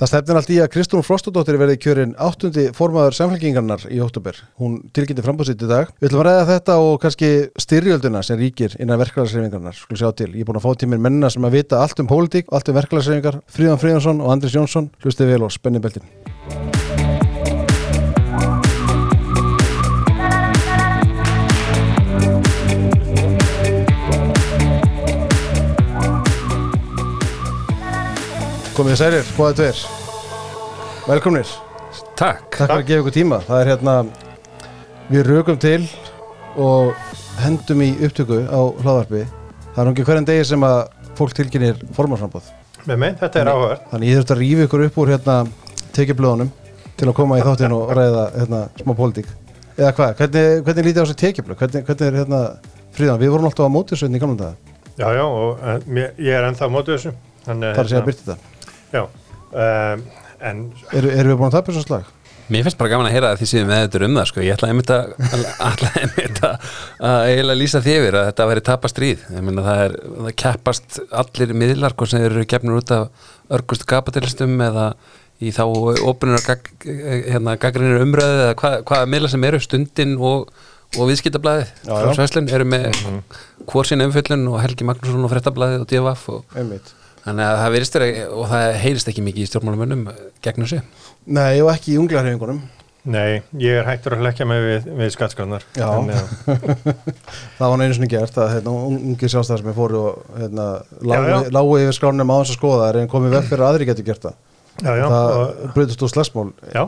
Það stefnir allt í að Kristún Frostadóttir verði kjörin áttundi formaður samfélkingarnar í óttúber. Hún tilkynnti frambúsitt í dag. Við ætlum að ræða þetta og kannski styrjölduna sem ríkir innan verkefælarsreifingarnar. Skulum sjá til. Ég er búin að fá tíminn mennina sem að vita allt um pólitík, allt um verkefælarsreifingar. Fríðan Fríðansson og Andris Jónsson. Hlustið vel og spennið beltin. Komið særir, hvaða tveir. Velkomnir. Takk. Takk fyrir að gefa ykkur tíma. Það er hérna Við rökum til og hendum í upptöku á hlaðvarpi. Það er nú ekki hverjan degi sem að fólk tilkynir formarsambóð þetta er áhverð. Þannig ég þurft að rífa ykkur upp úr hérna tekjublöðunum til að koma í þáttinn og ræða hérna smá pólitík. Eða hvað, hvernig, hvernig lítið á þessi tekjublöð? Hvernig, hvernig er hérna fríðan? Við vorum alltaf á mótisveitni í gamla daga. Já, já, og mér, ég er ennþá á mótu þessu. Þannig, Það er að að byrta þetta Já, um, en Eru, Erum við búin að tapja svo slag? Mér finnst bara gaman að heyra að þið séu með þetta um það sko. Ég ætlaði einmitt að, ætlaði einmitt að, að eiginlega lýsa því yfir að þetta væri tapastríð Ég meina það er, það keppast allir miðlar hvort sem eru gefnur út af örgustu kapitalistum eða í þá óbyrnur gag, hérna, gaggrinir umröðu eða hvað, hvaða miðlar sem eru stundin og, og viðskiptablaðið. Frá Svæslun eru með hvort sín umfyllun og Helgi Magnússon og Frettablaðið og DFF og Einmitt Þannig að það verist vera og það heyrist ekki mikið í stjórnmálumönnum gegnum sig. Nei, og ekki í unglarhefingunum nei, ég er hættur að leggja mig við, við skattskránar. Já. Það var einu sinni gert að hérna, ungi sjálfstæðar sem fóru og hérna, lágu, yfir skránum á þess að skoða það en komið veg fyrir að aðri getur gert það já, já, það og, breytist úr slagsmál já,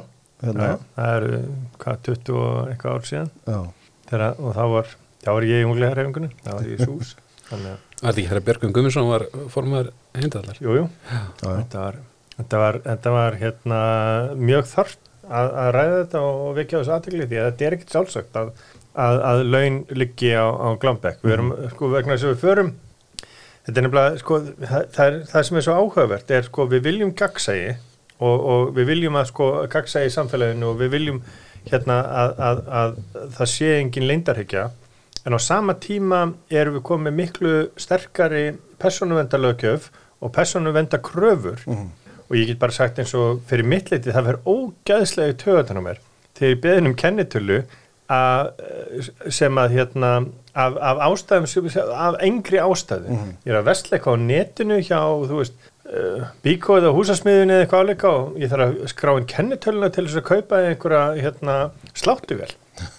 hérna, já, það eru, hvað, 20 og eitthvað ár síðan. já. Þegar, og þá var, þá var ég í unglega hreifingunni, þá var ég í sús. Þannig að, Var þetta ekki þegar Björgum Gumminsson var formaður heimdallar? jú, jú, Já, já. þetta var, þetta var, þetta var hérna, mjög þarft að, að ræða þetta og vekja þessu aðtegli því að þetta er ekkert sjálfsagt að, að, að laun liggi á, á Glambekk. Við erum, sko, vegna þess að við förum Þetta er nefnilega, sko, það, það, er, það sem er svo áhugavert er, sko, við viljum gagsægi og, og við viljum að, sko, gagsægi í samfélaginu og við viljum, hérna, að, að, að það sé engin leindarhyggja, en á sama tíma erum við komið miklu sterkari persónuvendarlögjöf og persónuvendarkröfur og ég get bara sagt eins og fyrir mitt leiti það verður ógæðslega töðan á mér þegar ég beðin um kennitölu að, sem að hérna af, af ástæðum, af engri ástæðu. Ég er að vestla eitthvað á netinu hjá, þú veist uh, bíkó eða húsasmiðinu eða eitthvað áleika og ég þarf að skrá inn kennitöluna til þess að kaupa einhverja hérna, sláttuvel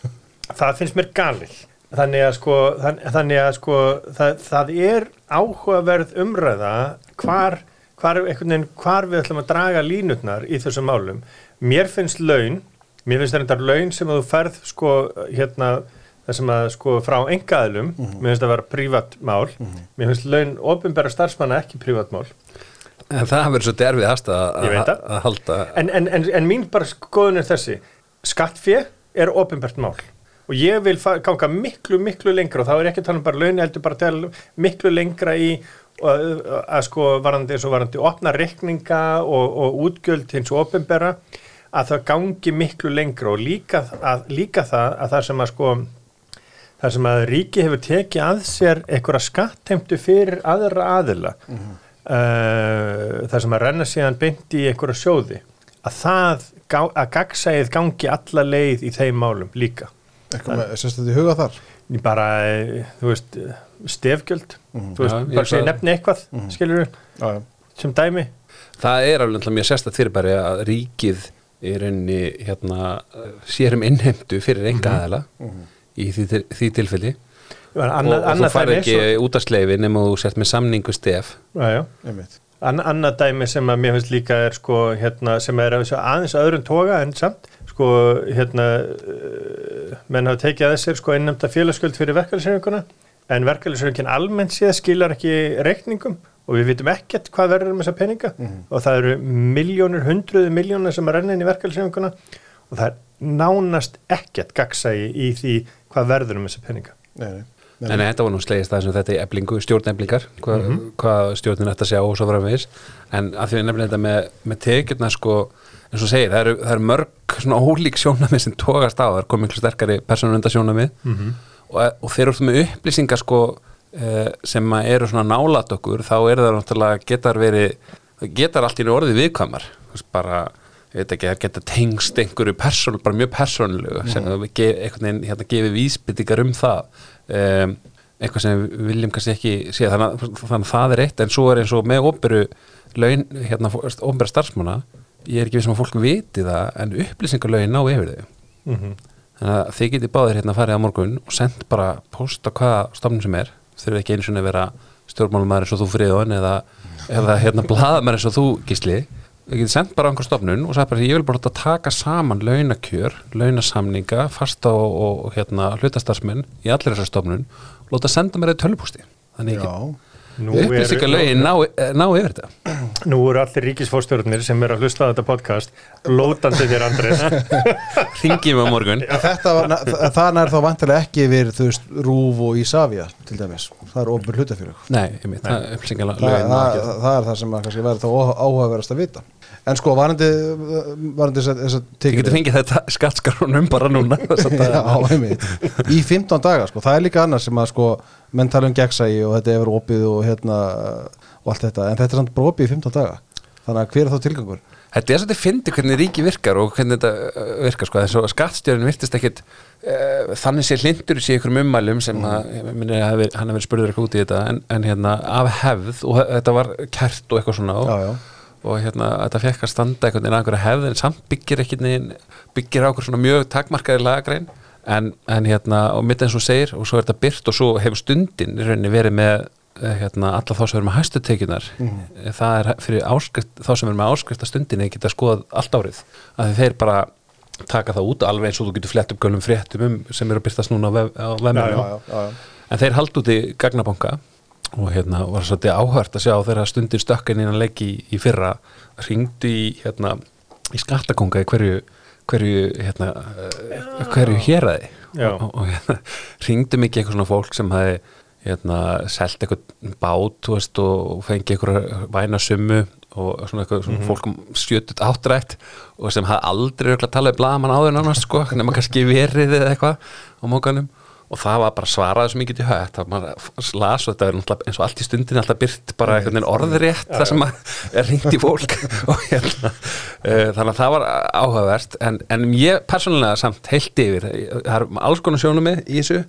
það finnst mér galið þannig að sko, þann, þannig að sko það, það er áhugaverð umræða hvar, hvar, veginn, hvar við ætlum að draga línutnar í þessum málum. Mér finnst laun mér finnst þetta laun sem að þú ferð sko hérna það sem að sko frá engaðlum mér finnst það að vera prívat mál. Mér finnst laun ofinbæra starfsmanna ekki prívat mál. En það verður svo derfið aðstæða að, það. halda. en, en, en, en mín bara skoðun er þessi. Skattfé er ofinbært mál og ég vil ganga miklu, miklu lengra og þá er ekki tala um bara laun heldur bara tala miklu lengra í að, að sko varandi eins og varandi opna reikninga og, og útgjöld hins ofinbæra að það gangi miklu lengra. Og líka, að, líka það að það sem að sko þar sem að ríki hefur tekið að sér einhverja skattheimtu fyrir aðra aðila uh, þar sem að renna síðan beint í einhverja sjóði að það, að gagsæðið gangi alla leið í þeim málum líka eitthvað með í huga þar? Ég bara, eh, þú veist stefgjöld, þú veist, ég bara segja nefni eitthvað, skilur við já, já. sem dæmi. Það er alveg náttúrulega mjög sérstætt fyrir bara að ríkið í rauninni hérna, sér um innheimtu fyrir enga aðeila í því, til- því tilfelli. Annað, og, og þú dæmi ekki svo- út af sleifi nema þú sért með samningu stef. já, já. einmitt. Anna, annað dæmi sem að mér finnst líka er sko, hérna, sem er aðeins öðrum toga en samt sko, hérna uh, menn hafa tekið að þessir sko einnæmta félagsgjöld fyrir verkefælisreifinguna en verkefælisreifingin almennt séð skilar ekki reikningum og við vitum ekkert hvað verður um þessa peninga. Og það eru miljónur, hundruðu miljónur sem að renna inn í verkefælisreifinguna og það er nánast ekkert gagsægi í því hvað verður um þessa peninga. Nei, nei. En þetta var nú slegist það sem þetta er eblingu, stjórneblingar, hvað, hvað stjórnin ætti að sjá og svo með en að því að nefnilega þetta með, með tekjurna sko, eins og segir, það eru, það eru mörg svona ólík sjónamið sem tókast á, það er komið miklu sterkari persónunda sjónamið og, og þeir eru með upplýsingar sko eh, sem eru svona nálat okkur þá er það náttúrulega getar verið það getar allt í orðið veist, bara ég veit ekki, það geta tengst einhverju persón, bara mjög persónulegu sem við ge, einhvern veginn hérna gefið vísbyttingar um það. Um, eitthvað sem við viljum kannski ekki sé. Þannig, þannig að það er eitt en svo er eins og með óperu laun, hérna, óperu starfsmanna ég er ekki við sem að fólk viti það en upplýsingarlaugin ná yfir þau. Mhm. þannig að þið getið báðir hérna farið á morgun og sendt bara post á hvaða stofnun sem er. Þurfið ekki einu sinni að vera stjórnmálumæður eins og þú friðon eða, eða hérna blaðamæður eins og þú gísli. Þið getið sendt bara á einhver stofnun og sagt bara ég vil bara taka saman launakjör launasamninga, fasta og, og, og hérna hlutastarfsmenn í allir þessar stofnun og láta senda mér eða tölupústi þannig ekki Er- upplýsingarlaugin ná, ná yfir þetta. Nú eru allir ríkisfórstjórnir sem eru að hlusta á þetta podcast blótandi þér Andrés. Ringjum á morgun. En þetta var, þa- það nær þá vantilega ekki við veist, Rúf og Ísafja til dæmis, það er ofur hlutafélög. Nei, ég mitt, það það, það, það, er það sem að kannski verður þá áhugaverðast að vita En sko, varandi varandi þess að tekið getur fengið þetta skattskarunum bara núna. Já, einmitt. Í 15 daga, sko, það er líka annars sem að sko, menn tala um gegnsægi og þetta er opið og hérna og allt þetta, en þetta er samt bara opið í 15 daga þannig að hver er þá tilgangur? Þetta er svolítið fyndi hvernig ríki virkar og hvernig þetta uh, virkar sko, þess að skattstjórinn virtist ekkit uh, þannig sé hlindur í sig ykkur ummælum sem að, ég minni að hann hefur spurður eitthvað út í þetta en, en hérna af hefð og þetta var kært og eitthvað svona og, Já, já, og hérna þetta fekk að standa einhvern veginn að einhverja hefð en samt byggir ekki byggir á okkur svona mjög takmarkaði lagagrein. En, en hérna og mitt eins og segir og svo er þetta byrt og svo hefur stundin í rauninni verið með eh, hérna, alla þá sem eru með hæstu tekjunar það er fyrir áskrift, þá sem eru með áskrifta stundinni geta skoðað allt árið. Að þeir bara taka það út alveg eins og þú getur flett upp gölum fréttum um sem eru að byrtast núna á, vefnum en þeir haldi út í gagnabanka og hérna var svolítið áhört að sjá þegar stundir stökkin innan leik í, í fyrra ringdu í hérna í skattakonga í hverju hverju hérna uh, hverju héraði. Já. og, og hérna, ringdu mikið eitthvað svona fólk sem hafi hérna selt eitthvað bát veist, og fengi eitthvað væna summu og svona eitthvað svona fólkum sjötut áttrætt og sem hafði aldrei talað blaðamann áður nánast sko, nema kannski verið eða eitthvað á mókanum og það var bara svarað sem mikið til högt það var maður las og þetta er náttúrulega eins og allt í stundin alltaf byrt bara einhvern veginn orðrétt það sem er ringt í fólk. Og hérna uh, þannig að það var áhugavert. En, en ég persónulega samt heilt yfir það er alls konar sjónum með í þessu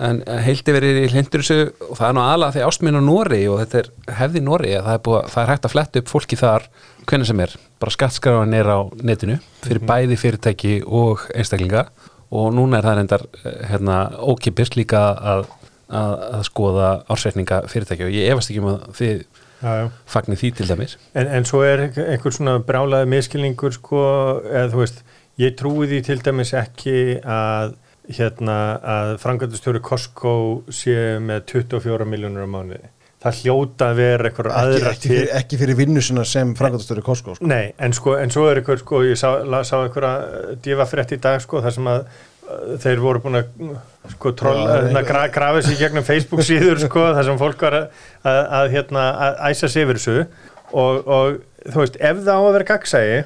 en heilt yfir er í hlindur þessu og það er nú aðlega því ástminn á Nóri og þetta er hefði Nóri að það er, búið, það er hægt að fletta upp fólki þar hvernig sem er, bara skattskráin er á netinu fyrir bæði fyrirtæki og einstaklinga og núna er það reyndar eh, hérna, ókipist líka að, að, að skoða ársreikninga fyrirtækja og ég efast ekki um að þið já, já. fagnir því til dæmis En, en svo er einhver svona brálaði miskilningur sko, eða þú veist, ég trúi því til dæmis ekki að hérna að frangatustjóri Costco sé með 24 miljónur á mánuði. Það hljóta að vera eitthvað Ekki, aðra ekki, fyrir, ekki fyrir vinnu sinna sem frangatastöru Costco sko. Nei, en sko, en svo er eitthvað, sko, ég sá, sá eitthvað djöfa frétt í dag, sko, þar sem að uh, þeir voru búin að, sko, troll, Já, að hérna, gra, sig í gegnum Facebook síður, sko, þar sem fólk var að, að, að hérna, að æsa sig yfir þessu og, og, þú veist, ef það á að vera gagsægi,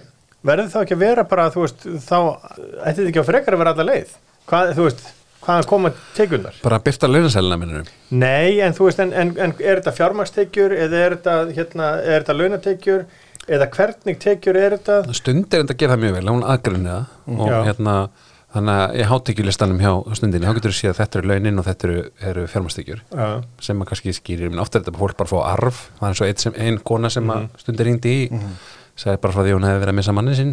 verður þá ekki að vera bara, þú veist, þá ætti þetta ekki að frekar að vera alla leið. Hvað, þú veist, hvaðan koma tekjundar? bara byrta launasælina minnum Nei, en þú veist, en, en, en er þetta fjármakstekjur eða er þetta, hérna, er þetta launatekjur eða hvernig tekjur er þetta? stund er enda að gera það mjög vel, hún aðgrunni það og Já. hérna þannig að ég hátekjulistanum hjá stundinni, þá getur þú séð að þetta eru launin og þetta eru, eru fjármastekjur Já, sem maður kannski skýrir, menn ofta er þetta fólk bara að fá arf, það er eins og ein, sem, ein kona sem Mhm. að stundir ringdi í sagði bara frá því að hún hefði verið að missa manni sinn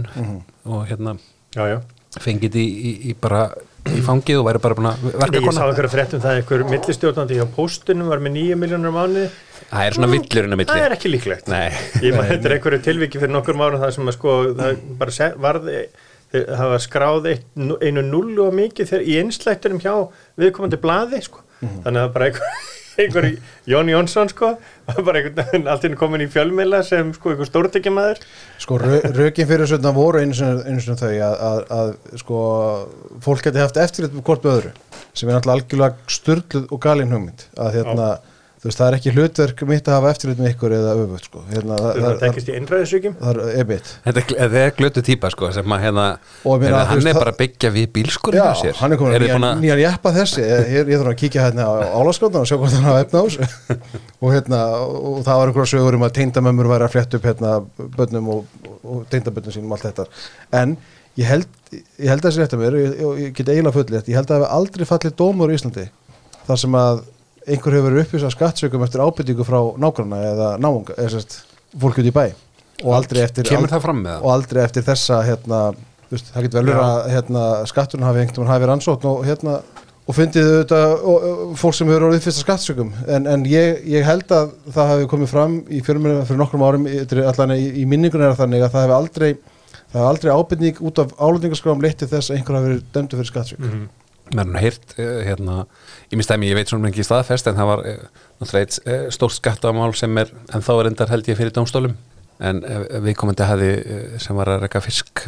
og hérna já, já. fengið í, í, í bara í fangið og væri bara búin að verka Ég sá einhverja fréttum það að einhver millistjórnandi hjá postunum var með 9 miljónur á mánuði. það er svona villurinn að milli Það er ekki líklegt. Nei. Ég maður þetta er einhverju tilviki fyrir nokkur mánu það sem að sko, það bara varði, það var skráð einu nullu og mikið þegar í einslættunum hjá viðkomandi blaði, sko. Þannig að það bara einhver, einhver Jón Jónsson, sko, bara einhvern allt inn komin í fjölmiðla sem, sko, einhver stórtekjamaður. Sko, rö- rökin fyrir þessu voru einu sinni þau að, að, að sko, fólk geti haft eftirlit hvort með öðru sem er náttúrulega algjörlega styrluð og galin hugmynd að hérna, þú veist, það er ekki hlutverk mitt að hafa eftirlit með ykkur eða öfugt sko. hérna, Þú það, það það, tekist í innræðisvíkjum það er einmitt. Þetta er, glötu típa sko sem að hérna ég þú hann veist, er það- bara að byggja við bílskurinn Já, sér. hann er komin að að- nýjan jeppa þessi. Ég, ég, ég þarf að kíkja hérna á álaskóttan og sjá hvort hann hafa efna á þessu. Og hérna, og það var einhverja sögur um að teindamömmur væri að fletta upp hérna bönnum og, og, og teindabönnum sínum allt þetta, en ég held ég held að þessi rétt að mér, og ég, og ég get eiginlega fullið ég held að það hefur aldrei fallið dómur í Íslandi þar sem að einhver hefur verið uppvísað skattsökum eftir ábyrtingu frá nágranna eða náunga, eða sérst fólk út í bæ og aldrei eftir Kemur það fram með það? og aldrei eftir þessa hérna, veist, það getur vel verið að hérna, skatturinn hafi einhvern veginn hafi rannsókn og, hérna, og fundið auðvitað og, og, fólk sem hefur orðið fyrsta skattsökum en, en ég, ég held að það hafi komið fram í fjölmjörnum fyrir nokkrum árum allan í, í minningun er það þannig að það hefur aldrei það hefur aldrei ábyrning út af álendingaskráum leitt til þess að einhver hafi verið dömdu fyrir skattsök Mhm. Mér er heyrt uh, hérna, í minn stæmi, ég veit svona ekki staðfest en það var uh, náttúrulega eitt uh, stórt skattamál sem er, en þá er endar held ég fyrir dómstólum. En uh, viðkomandi hafi sem var að reka fisk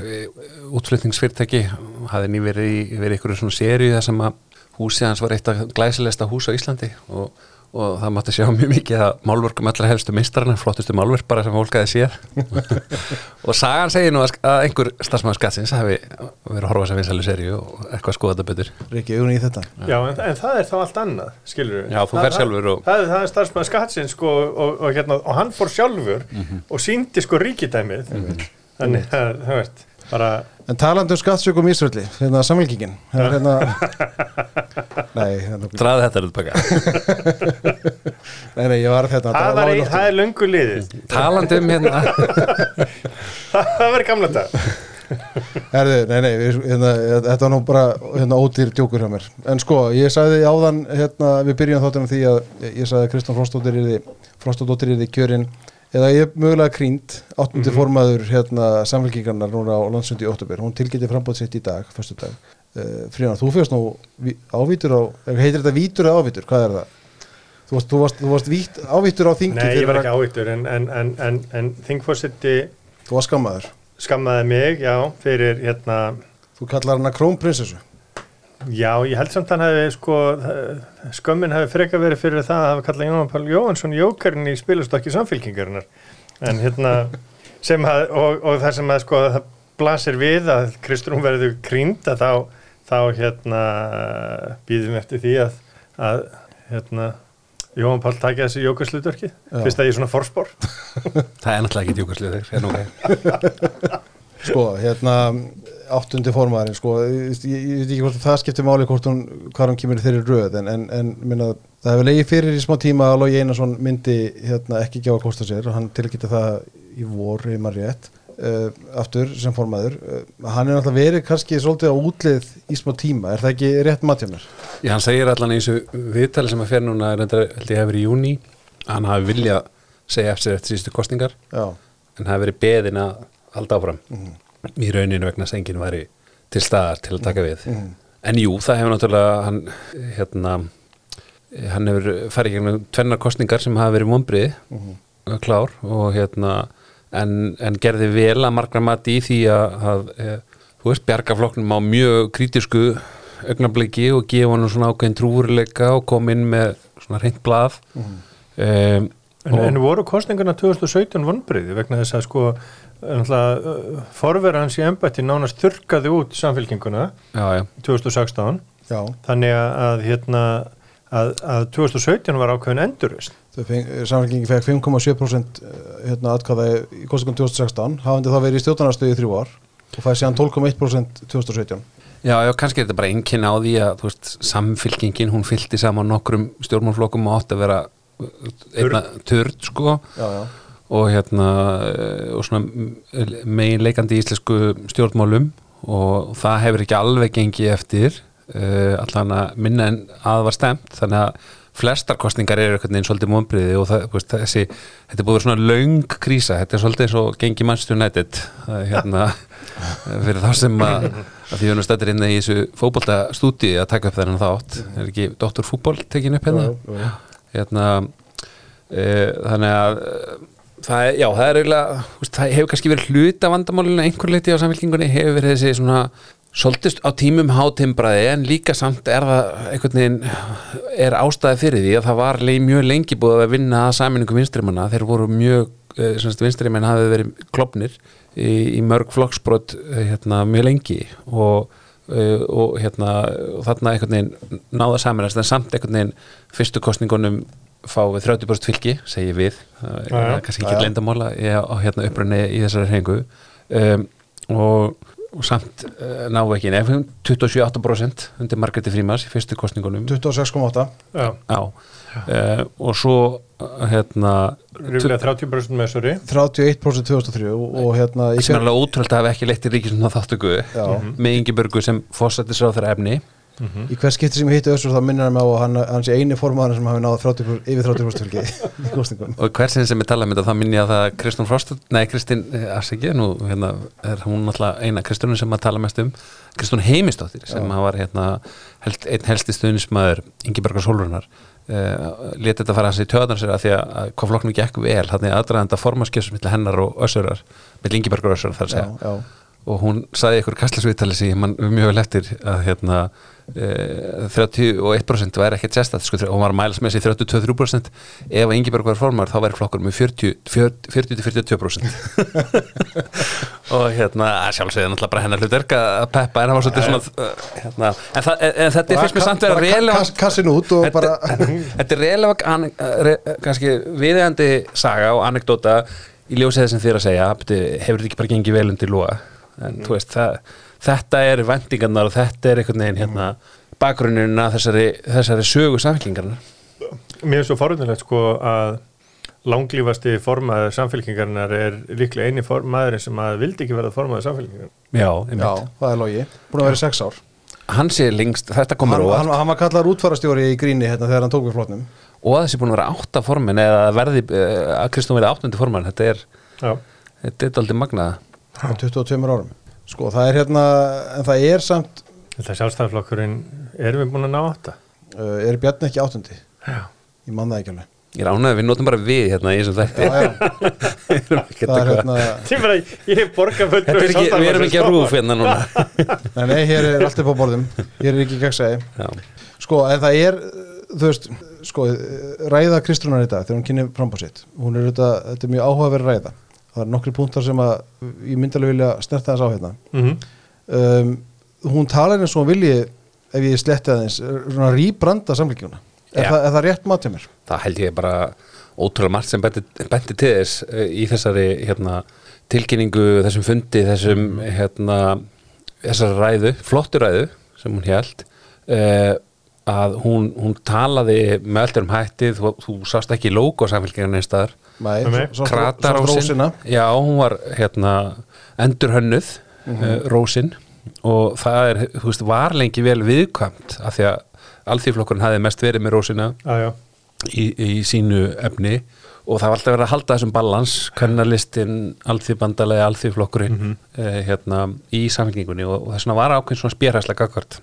útflutningsfyrirtæki hafi nýverið í, verið ykkur svona séri þar sem að húsið hans var eitt af glæsilegsta hús á Íslandi og, og það mátti sjá mjög mikið að málverkum allra helstu meistarana, flottustu málverk bara sem fólkaði sér og sagan segir nú að, einhver starfsmaður skattsins hafi verið að horfa þess að vinsælu seríu og eitthvað skoða þetta betur. Riki, augun í þetta. Já, en, en það er þá allt annað, skilur við Já, þú ferð sjálfur og- Það, það er starfsmæður skattsins sko, og, og, hérna, og hann fór sjálfur og síndi sko ríkidæmið. Þannig að, það veist, bara En talandi um skattsökum í Ísröldi, hérna samfélkingin er hérna Nei, hérna, Draði þetta er baka nei, nei, ég var hérna Það, var, ein- það er löngu liðið. Talandi um hérna Það var gamla dag Herðu, nei, nei, við, hérna, þetta var nú bara hérna, ódýr djókur hjá mér. En sko, ég sagði áðan, hérna, við byrjum þáttum því að ég sagði að Kristján Frostóttir yrði, Frostóttir yrði kjörinn eða ég er mögulega krýnd, áttundi formaður hérna, samfélkingarnar núna á landsundi í óttubur, hún tilgæti frambóð sitt í dag, fyrstu dag uh, Fríðan, þú fyrst nú ví- ávítur á, heitir þetta vítur eða ávítur, hvað er það? Þú varst, þú varst, þú varst vítt, ávítur á þingi Nei, ég var ekki ávittur en, en, en, en, en þingfórseti Þú varst skammaður, skammaði mig, já, fyrir hérna þú kallar hana krónprinsessu Já, ég held samt að hann hefði sko, skömmin hefði freka verið fyrir það að hafa kallað Jóhann Pál Jóhansson jókarinn í spilastokki samfélkingarinnar en hérna sem að, og, og það sem að sko það blasir við að Kristrún verður krýnd að þá, þá hérna býðum eftir því að, að hérna Jóhann Pál takja þessi jókarslutverki fyrst að ég er svona forspór Það er náttúrulega ekki djúkarslið þeir Sko, hérna áttundi formaðurinn, sko. Ég, veit ekki hvort það skiptir máli hvort hún hvað hann kemur í þeirri röð, en, en, en minna, það hefur legið fyrir í smá tíma að Lógi Einarsson myndi hérna, ekki gefa að kosta sér og hann tilgæti það í vor, ef maður rétt uh, aftur sem formaður. Uh, hann er náttúrulega verið kannski svolítið á útlið í smá tíma, er það ekki rétt matjað mér? Já, hann segir allan í þessu viðtali sem að fer núna er þetta held ég hefur í júni hann hafi viljað segja eftir eftir síðustu kostningar Já, en hafi verið beðin að halda áfram í rauninu vegna að enginn væri til staðar til að taka við. En jú, það hefur náttúrulega hann, hérna hann hefur farið gegnum tvennar kostningar sem hafa verið vonbriði klár og hérna en, en gerði vel að margra mati í því að, að e, þú veist, bjarga flokknum á mjög kritísku augnabliki og gefa hann svona ákveðin trúurleika og kom inn með svona reynd blað. Um, En, en voru kostningarna 2017 vonbriði vegna þess að sko uh, forverð hans í embætti nánast þurkaði út samfélkinguna já, já, 2016 já. Þannig að, hérna að, að 2017 var ákveðin endurist samfélkingi fekk 5,7% hérna, atkvæða í kostningum 2016 hafandi þá verið í stjórnarnastöðu í þrjú ár og fæði síðan 12,1% 2017 Já, já, kannski er þetta bara einnkynna á því að veist, samfylkingin, hún fylgdi saman nokkrum stjórnmálflokkum og átti að vera einna törd, sko. Já, já og hérna eh, og svona megin leikandi í íslensku stjórnmálum og það hefur ekki alveg gengið eftir uh, allan að minna en að var stemt þannig að flestar kostningar eru einhvern veginn svolítið mómbriði og það, veist, þessi, þetta er búið svona löng krísa, þetta er svolítið og gengi það er hérna fyrir þá sem að, að því við erum stættir inn í þessu fótboltastúdíu að taka upp þennan þátt, er ekki Dr. Fútbol tekin upp hérna? Jú, jú. hérna e, þannig að það er, já, það er eiginlega það hefur kannski verið hluta vandamálinu einhver leiti á samfélkingunni hefur verið þessi svona Svolítist á tímum hátimbraði en líka samt er það einhvern veginn er ástæði fyrir því að það var mjög lengi búið að vinna að saminningu vinstrimanna. Þeir voru mjög, eh, semst vinstrimenn hafið verið klopnir í, í mörg flokksbrot eh, hérna, mjög lengi og, eh, og hérna og þarna einhvern veginn náða saminast en samt einhvern veginn fyrstu kostningunum fá við 30% fylgi, segi við. Það er já. kannski ekki leyndamála á hérna upprunni í þessari hrengu um, og, og samt uh, ná ekki nefnum 27% undir Margreti Frímars í fyrstu kostningunum 26,8 Já, Já, uh, og svo uh, hérna ríflega 30% með þessari 31% 2003 og, og hérna í sem er alveg ótrúld að hafa ekki leitt í ríkisum þáttöku já, með Ingeborgu sem fórsættis á þeirra efni í hver skipti sem ég hitti Össur þá minnir hann mig á að hann, er eini formaður sem hafi náð 30, yfir 30% fylgi í kostningun og hversin sem ég tala um þetta þá minn ég að það Kristján Frost, nei Kristín Asiki, nú hérna er hún náttúrulega eina Kristjánun sem að tala mest um. Kristján Heimistóttir sem Já. var hérna held, einn helsti stuðnismæður Ingeborgar Sólrunar uh, leti þetta fara hans í töðan sér að því að, að hvað flokknum gekk vel, hann er aðdraðanda formaskjössum millir hennar og Össurar millir Ingeborgar og Össurar þar að já, segja. Já, og hún saði ykkur kastlasviðtali sem ég man mjög vel eftir að hérna 31% væri ekkert sérstætt sko, og að mælas með sér 32-33% ef að Ingeborg var formar þá væri flokkur með 40-42% og hérna að sjálfsögði náttúrulega bara hennar hlutverk að peppa en það var svolítið svona uh, hérna, en, það, en, þetta finnst mér ka- samt vera bara ka- relevant kass- kassin út og bara Þetta er relevant re, kannski viðeigandi saga og anekdóta í ljósið sem þér að segja. Hefur þetta ekki bara gengið vel undir lúa en þú veist, það, þetta er vendingarnar og þetta er einhvern veginn hérna bakgrunninn að þessari, þessari sögu samfélkingarnar Mér er svo forunilegt sko að langlífasti formaður samfélkingarnar er líklega eini formaðurinn sem að vildi ekki verða formaður samfélkingarnar. Já, já, það er logi, búin að vera sex ár. Hann sé lengst, þetta komur hann, óvart. hann, hann var kallar útfarastjóri í gríni hérna þegar hann tók við flotnum og þessi búin að vera átta formin eða verði, eh, að Kristján verði áttundi forman þetta er, Já, þetta er aldrei magnaða á 22 árum sko það er hérna, en það er samt þetta sjálfstæðarflokkurinn, erum við búin að ná átta? uh, er Bjarni ekki áttundi Já. ég man það ekki alveg. Ég er ánægði, við notum bara við hérna í þessum þætti. Já, já, það er hérna Ég, bara, ég er ekki, við erum ekki að rúf hérna núna. Nei, nei, hér er allt upp á borðum. Hér er ekki gegnsæði Já, sko, en það er, þú veist sko, ræða Kristrúnar í dag þegar hún kynni frambá sitt, hún er þetta þetta er mjög áhugaverð ræða, það er nokkri punktar sem að ég myndi alveg vilja snerta þess á hérna. Mm um, hún talar eins og hún vilji ef ég sletti aðeins, svona rýbranda samlíkjuna, er, það, er það rétt mat hjá mér? það held ég bara ótrúlega margt sem benti til þess eh, í þessari hérna, tilkynningu, þessum fundi, þessum hérna, þessari ræðu, flottu ræðu sem hún held uh, að hún, hún talaði með alltaf um hætti, þú, þú sást ekki logo samfélgjarni einn staðar. Svo- Kratarósin rósina. Já, hún var hérna endurhönnuð mm Rósin. Og það er, þú veist, var lengi vel viðkvæmt af því að alþýflokkurinn hafði mest verið með Rósina Já, já. í, í sínu efni. Og það var alltaf verið að halda þessum balans kvennalistin, alþýrbandalegi alþýrflokkurinn eh, hérna, í samfélkingunni og, og þess vegna var ákveðin svona spjærhæslega gagvart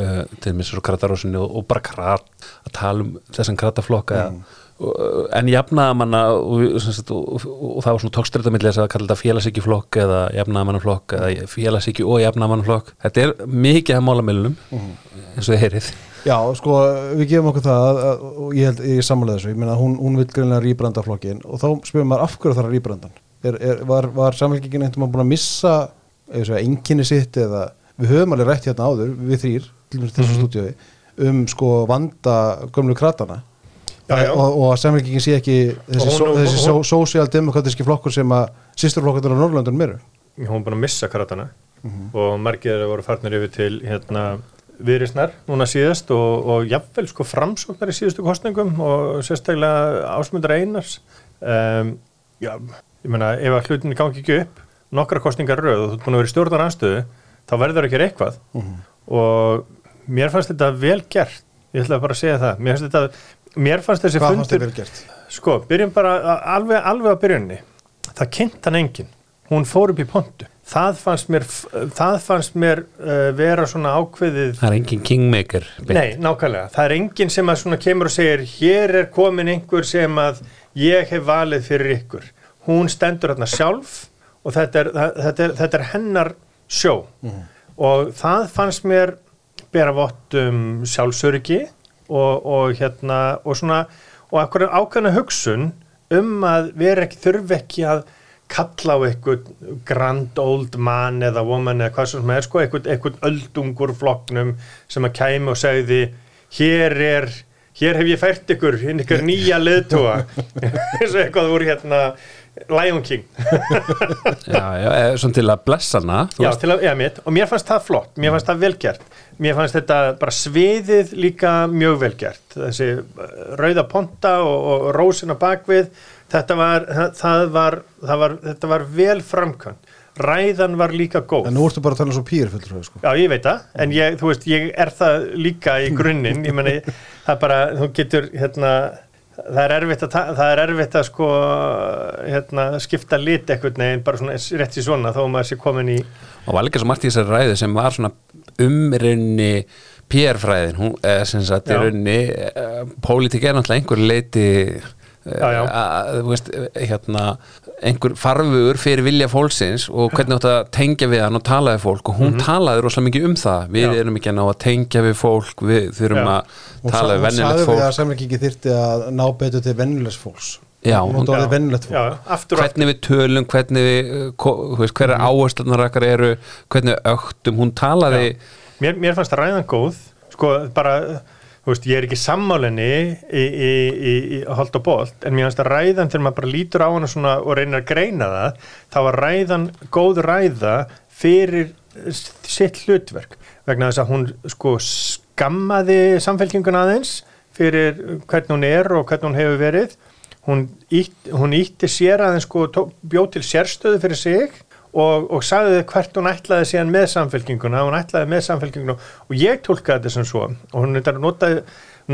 eh, til mér svo kratarósinni og, og bara krat að tala um þessan krataflokka. Mm. en sem sagt, og, og, og það var svona tókstrættamilli þess að kalla þetta félagsíkjuflokk eða jafnaðamannaflokk eða félagsíkju og jafnaðamannaflokk þetta er mikið af málamilunum eins og þið heyrið. Já, sko, við gefum okkur það að, að, og ég held, ég sammála þessu, ég meina hún, hún vil greinlega rýbranda flokkin og þá spyrum maður af hverju að rýbrandan er, er, var, var samfélgingin einhvern veginn búin að missa enginni sitt eða við höfum alveg rætt hérna áður, við þrýr til þessu stúdíói um sko vanda gömlu kratana. Já, já. og, og að samfélgingin sé ekki þessi, hún- þessi svo, sósialdemokratíski flokkur sem að sýsturflokkur á Norrlandunum eru. Hún er búin að missa karatana og margir þeirra voru farnir yfir til hérna viðrisnar núna síðast og, og jafnvel sko framsóknar í síðustu kostningum og sérstaklega ásmundar einars. Um, já, ég meina ef að hlutinu gangi ekki upp nokkra kostningar röð og þú ert búin að vera í stjórnar anstöðu þá verður ekki eitthvað. Og mér fannst þetta vel gert ég ætla bara að segja það mér fannst, þetta, mér fannst þessi Hvað fannst fundur gert? Sko, byrjum bara alveg, alveg á byrjunni. Það kynnt hann enginn. Hún fór upp í pontu. Það fannst mér, það fannst mér uh, vera svona ákveðið. það er engin kingmaker beint. Nei, nákvæmlega. Það er enginn sem að svona kemur og segir hér er komin einhver sem að ég hef valið fyrir ykkur. Hún stendur hérna sjálf og þetta er, það- þetta er, þetta er hennar sjó. og það fannst mér bera vott um sjálfsöryggi og, og hérna og svona og akkur ákveðna hugsun um að vera ekki þurfi ekki að kalla á eitthvað grand old man eða woman eða hvað sem er sko, eitthvað, eitthvað öldungur flokknum sem að kæmi og segði hér er hér hef ég fært ykkur, ykkur nýja leðtúa eins og eitthvað voru hérna Lion King. Já, já, eh, svona til að blessa hana þú já, veist. til að, já, mitt, og mér fannst það flott. Mér fannst það velgert mér fannst þetta bara sviðið líka mjög velgert þessi uh, rauða ponta og, og rósina bakvið þetta var, það var, það var þetta var vel framkvæmt. Ræðan var líka góð. En nú ertu bara að tala svo pýr fulltrúi sko. Já, ég veit það, en ég, þú veist, ég er það líka í grunninn, ég meni, það bara, þú getur, hérna, það er erfitt að, það er erfitt að sko, hérna, skipta lit eitthvað neginn, bara svona rétt í svona, þó maður sé komin í, og var líka svo margt í þessari ræðu sem var svona umrinni PR-fræðin, hún, sem sagt í Já. rauninni, uh, pólitík er náttúrulega einhver leiti þú veist, hérna einhver farfugur fyrir vilja fólksins og hvernig átt að tengja við hann og tala við fólk og hún talaði rosalega mikið um það við. Já. erum ekki að ná að tengja við fólk við þurfum Já. að Hún tala við vennilegt sagði fólk að samleikingi þyrfti að ná betur til vennilegs fólks Já, hún Já. vennilegt fólk já, aftur og hvernig við tölum, hvernig við þú veist, hverjar Mhm. áherslunar okkar eru hvernig við öktum, hún talaði mér, mér fannst ræðan góð sko bara veist, ég er ekki sammálinni í, í, í, í holt og bolt en mér fannst að ræðan þegar maður bara lítur á hana og reynir að greina það þá var ræðan góð ræða fyrir sitt hlutverk vegna þess að hún sko skammaði samfélkinguna aðeins fyrir hvernig hún er og hvernig hún hefur verið. Hún, ítt, hún ítti sér aðeins sko tó- bjó til sérstöðu fyrir sig og, og sagði hvert hún ætlaði síðan með samfélkinguna, hún ætlaði með samfélkinguna og ég tólkaði þetta sem svo. Og hún notaði,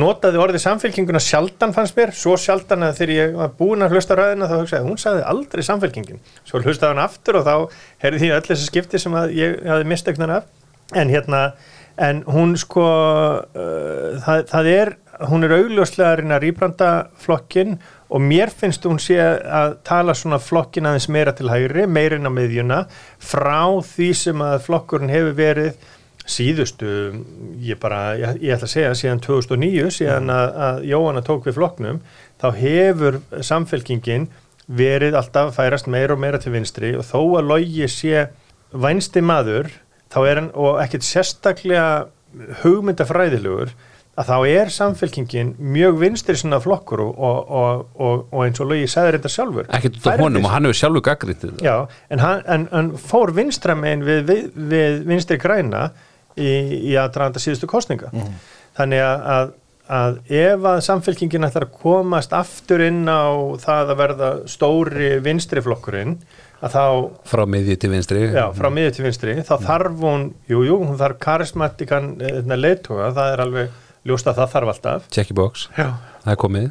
notaði orðið samfélkinguna sjaldan fannst mér, svo sjaldan að þegar ég var búin að hlusta ræðina þá hugsaði, hún sagði aldrei samfélkingin svo hlustaði hann aftur og þá heyrði því öll þessi skipti sem ég hafi mistöknan af. En hérna en hún sko uh, það, það er, hún er augljóslega að reyna að rýbranda flokkin og mér finnst hún sé að tala svona flokkin aðeins meira til hægri, meirinn á miðjuna frá því sem að flokkurinn hefur verið síðustu, ég bara, ég, ég ætla að segja síðan 2009, síðan að, að Jóhanna tók við flokknum, þá hefur samfélkingin verið alltaf færast meira og meira til vinstri og þó að logi sé vænsti maður, þá er hann, og ekkert sérstaklega hugmyndafræðilegur, að þá er samfélkingin mjög vinstri svona flokkur og, og, og, og, og eins og logi sagði þetta sjálfur. ekkert út af honum og hann hefur sjálfur gaggrítið Já, en hann en, en fór vinstra megin við, við, við vinstri græna í, í aðdraðanda síðustu kostninga. Þannig að, að, að ef að samfélkingin ætlar að komast aftur inn á það að verða stóri vinstri flokkurinn, að þá, frá miðju til vinstri. Já, frá miður til vinstri, þá þarf hún, jú, jú, hún þarf karismatikan leittóga, það er alveg ljóst að það þarf alltaf. check box, Já. það er komið.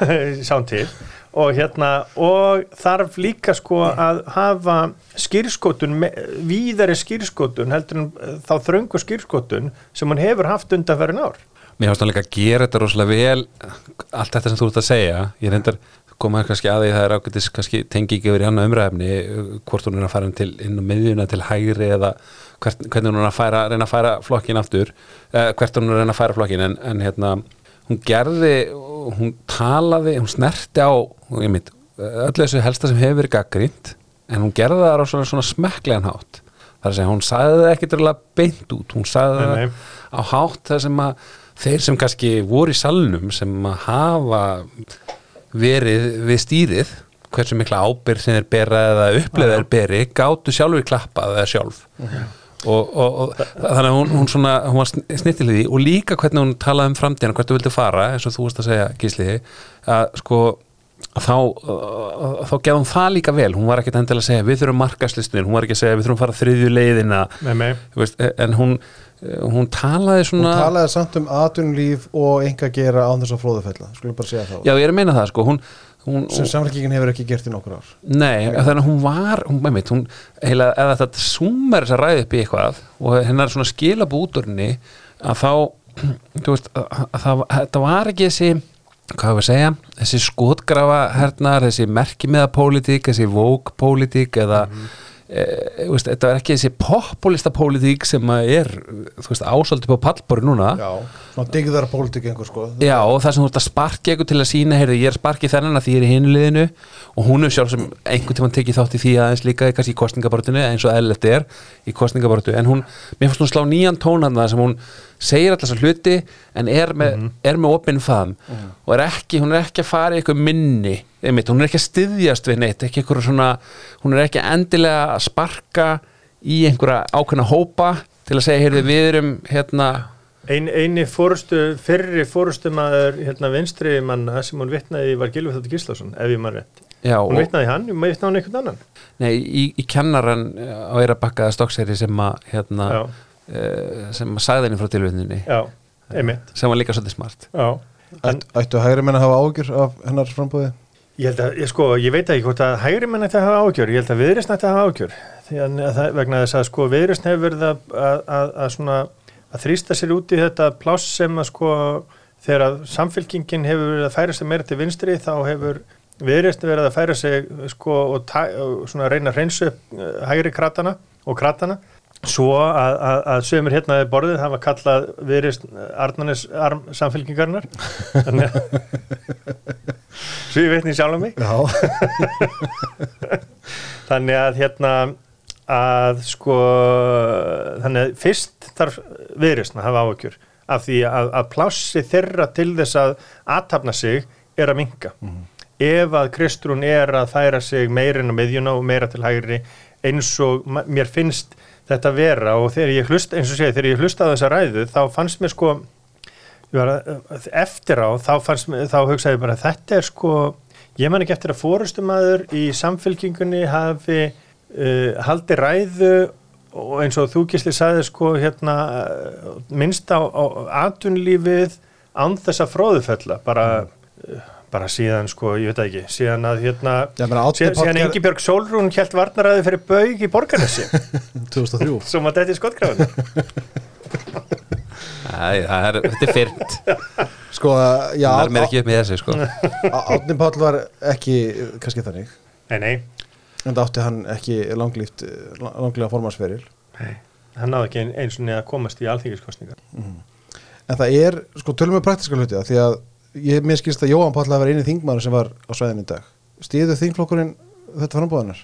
Sáum til. Og hérna og þarf líka sko að hafa skýrskotun víðari skýrskotun heldur en eh, þá þröngu skýrskotun sem hún hefur haft undanferðin ár. Mér finnst hann líka að gera þetta rosalega vel allt þetta sem þú ert að segja. Ég reyndar koma kannski að því það er ágætis kannski tengi ekki verið annað umræfni hvort hún er að fara til inn á miðjuna til hægri eða hvert, hvernig hún er að færa, reyna að færa flokkin aftur eh, hvert hún er að reyna að færa flokkin en, en hérna hún gerði, hún talaði hún snerti á mynd, öllu þessu helsta sem hefur verið gaggrínt en hún gerði það á svona, svona smekklegan hátt. Þar að segja, hún sagði það ekkit röðlega beint út, hún sagði Nei, það nei. á hátt þar sem að þeir sem kannski voru í salnum sem að hafa verið við stýrið hversu mikla ábyrð sem þeir bera eða uppleða þeir beri, gátu sjálfur klappað eða sjálf og, og, og þannig að hún, hún svona hún var snittilið í og líka hvernig hún talaði um framtíðan hvert þú vildi fara, eins og þú veist að segja gísliði, að sko að þá, þá gefði hún það líka vel. Hún var ekkert endilega að segja við þurfum markaslistin hún var ekki að segja við þurfum að fara þriðju leiðina. Veist, en hún hún talaði hún svona talaði samt um atvinnulíf og enga gera án þess að fróðufella skulum bara segja það. Já ég er að meina það sko. Hún, hún, sem samfélkingin hefur ekki gert í nokkur ár. Nei, þannig að hún var, hún, með mitt, hún heila, eða þetta sumar þess að ræði upp í eitthvað og hennar svona skilabúturni að þá, veist, að, að það, þetta var ekki þessi, hvað við segja, þessi skotgrafa hernar, þessi merkimiða pólitík, þessi vók pólitík eða, e, veist, þetta er ekki þessi populista pólitík sem er ásaldið på pallbori núna. Já, svona digðar pólitík einhver sko. Já, og það sem þú ert að sparki eitthvað til að sína heyrðu, ég er sparkið þennan að því ég er í hinuliðinu og hún er sjálf sem einhvern tímann tekið þátt í því aðeins líka kannski í kostningabortinu eins og eðlert er í kostningabortu, en hún, mér fannst hún slá nýjan tónan það sem hún segir alltaf hluti en er með, mm -hmm. með opinn faðum og er ekki, hún er ekki að fara í eitthvað minni, einmitt, hún er ekki að styðjast við neitt, ekki eitthvað svona hún er ekki endilega að sparka í einhverja ákveðna hópa til að segja, heyrðu, við erum hérna. Ein, eini fórustu, fyrri fórustumæður hérna, vinstri manna sem hún vittnaði var Gilvi Þáttur Gíslason, ef ég maður rétt. Já, hún og- vittnaði hann, ég vittnaði hann einhvern annan. Nei, í, í kennaran á Eirabakkaða stokkseri sem að hérna, já, sem að sagði henni frá einmitt. Sem var líka svolítið smart. Já, en Ætt, Ættu hægri menn að hafa ágjur af hennar frambúði? ég held að, ég sko, ég veit ekki hvort að hægri menn ætti að hafa ágjör, ég held að ætti að hafa ágjör því að, að það, vegna þess að sko viðreysn hefur verið að, að, að, að svona að þrýsta sér út í þetta pláss sem að sko þegar að samfélkingin hefur verið að færa sig meira til vinstri þá hefur viðreysn verið að færa sig sko og, ta, og svona reyna að reynsu upp eh, hægri kratana og kratana svo að, að, að sömur hérna við borðið hafa kallað viðreysn Arnanes arm samfélkingarnar þannig að svo ég veitni sjálf um mig þannig að hérna að sko þannig að fyrst þarf viðreysn að hafa áhyggjur af því að, að plássi þeirra til þess að aðtapna sig er að minka ef að Kristrún er að færa sig meirinn á miðjuna og meira til hægri eins og mér finnst þetta vera og þegar ég hlust eins og segi þegar ég hlusta á þessa ræðu þá fannst mér sko eftir á þá, fannst, mér- þá hugsaði ég bara þetta er sko ég man ekki eftir að fórustumæður í samfélkingunni hafi uh, haldi ræðu og eins og þú gísli sagði sko hérna minnst á, á atunlífið án þess að fróðufella bara, uh, bara síðan sko ég veit það ekki, síðan að hérna Já, síðan, síðan ger- Ingi Björg Sólrún hjælt varnaræði fyrir baug í borgarnessi 2003 sem að þetta er skottgráðin Æ, er, Þetta er fyrnt, Sko, já, það er mér ekki upp með þessu sko. Átni Páll var ekki kannski þannig. Nei, nei, en það átti hann ekki langlíft langlega formansferil nei hann náði ekki ein- eins og neða að komast í alþingiskostningar en það er, sko, tölum við praktiska hluti það, því að ég mér skilst að Jóhann Páll hafi verið eini þingmaður sem var á svæðinu í dag. Stíðu þingflokkurinn þetta frambúðanar?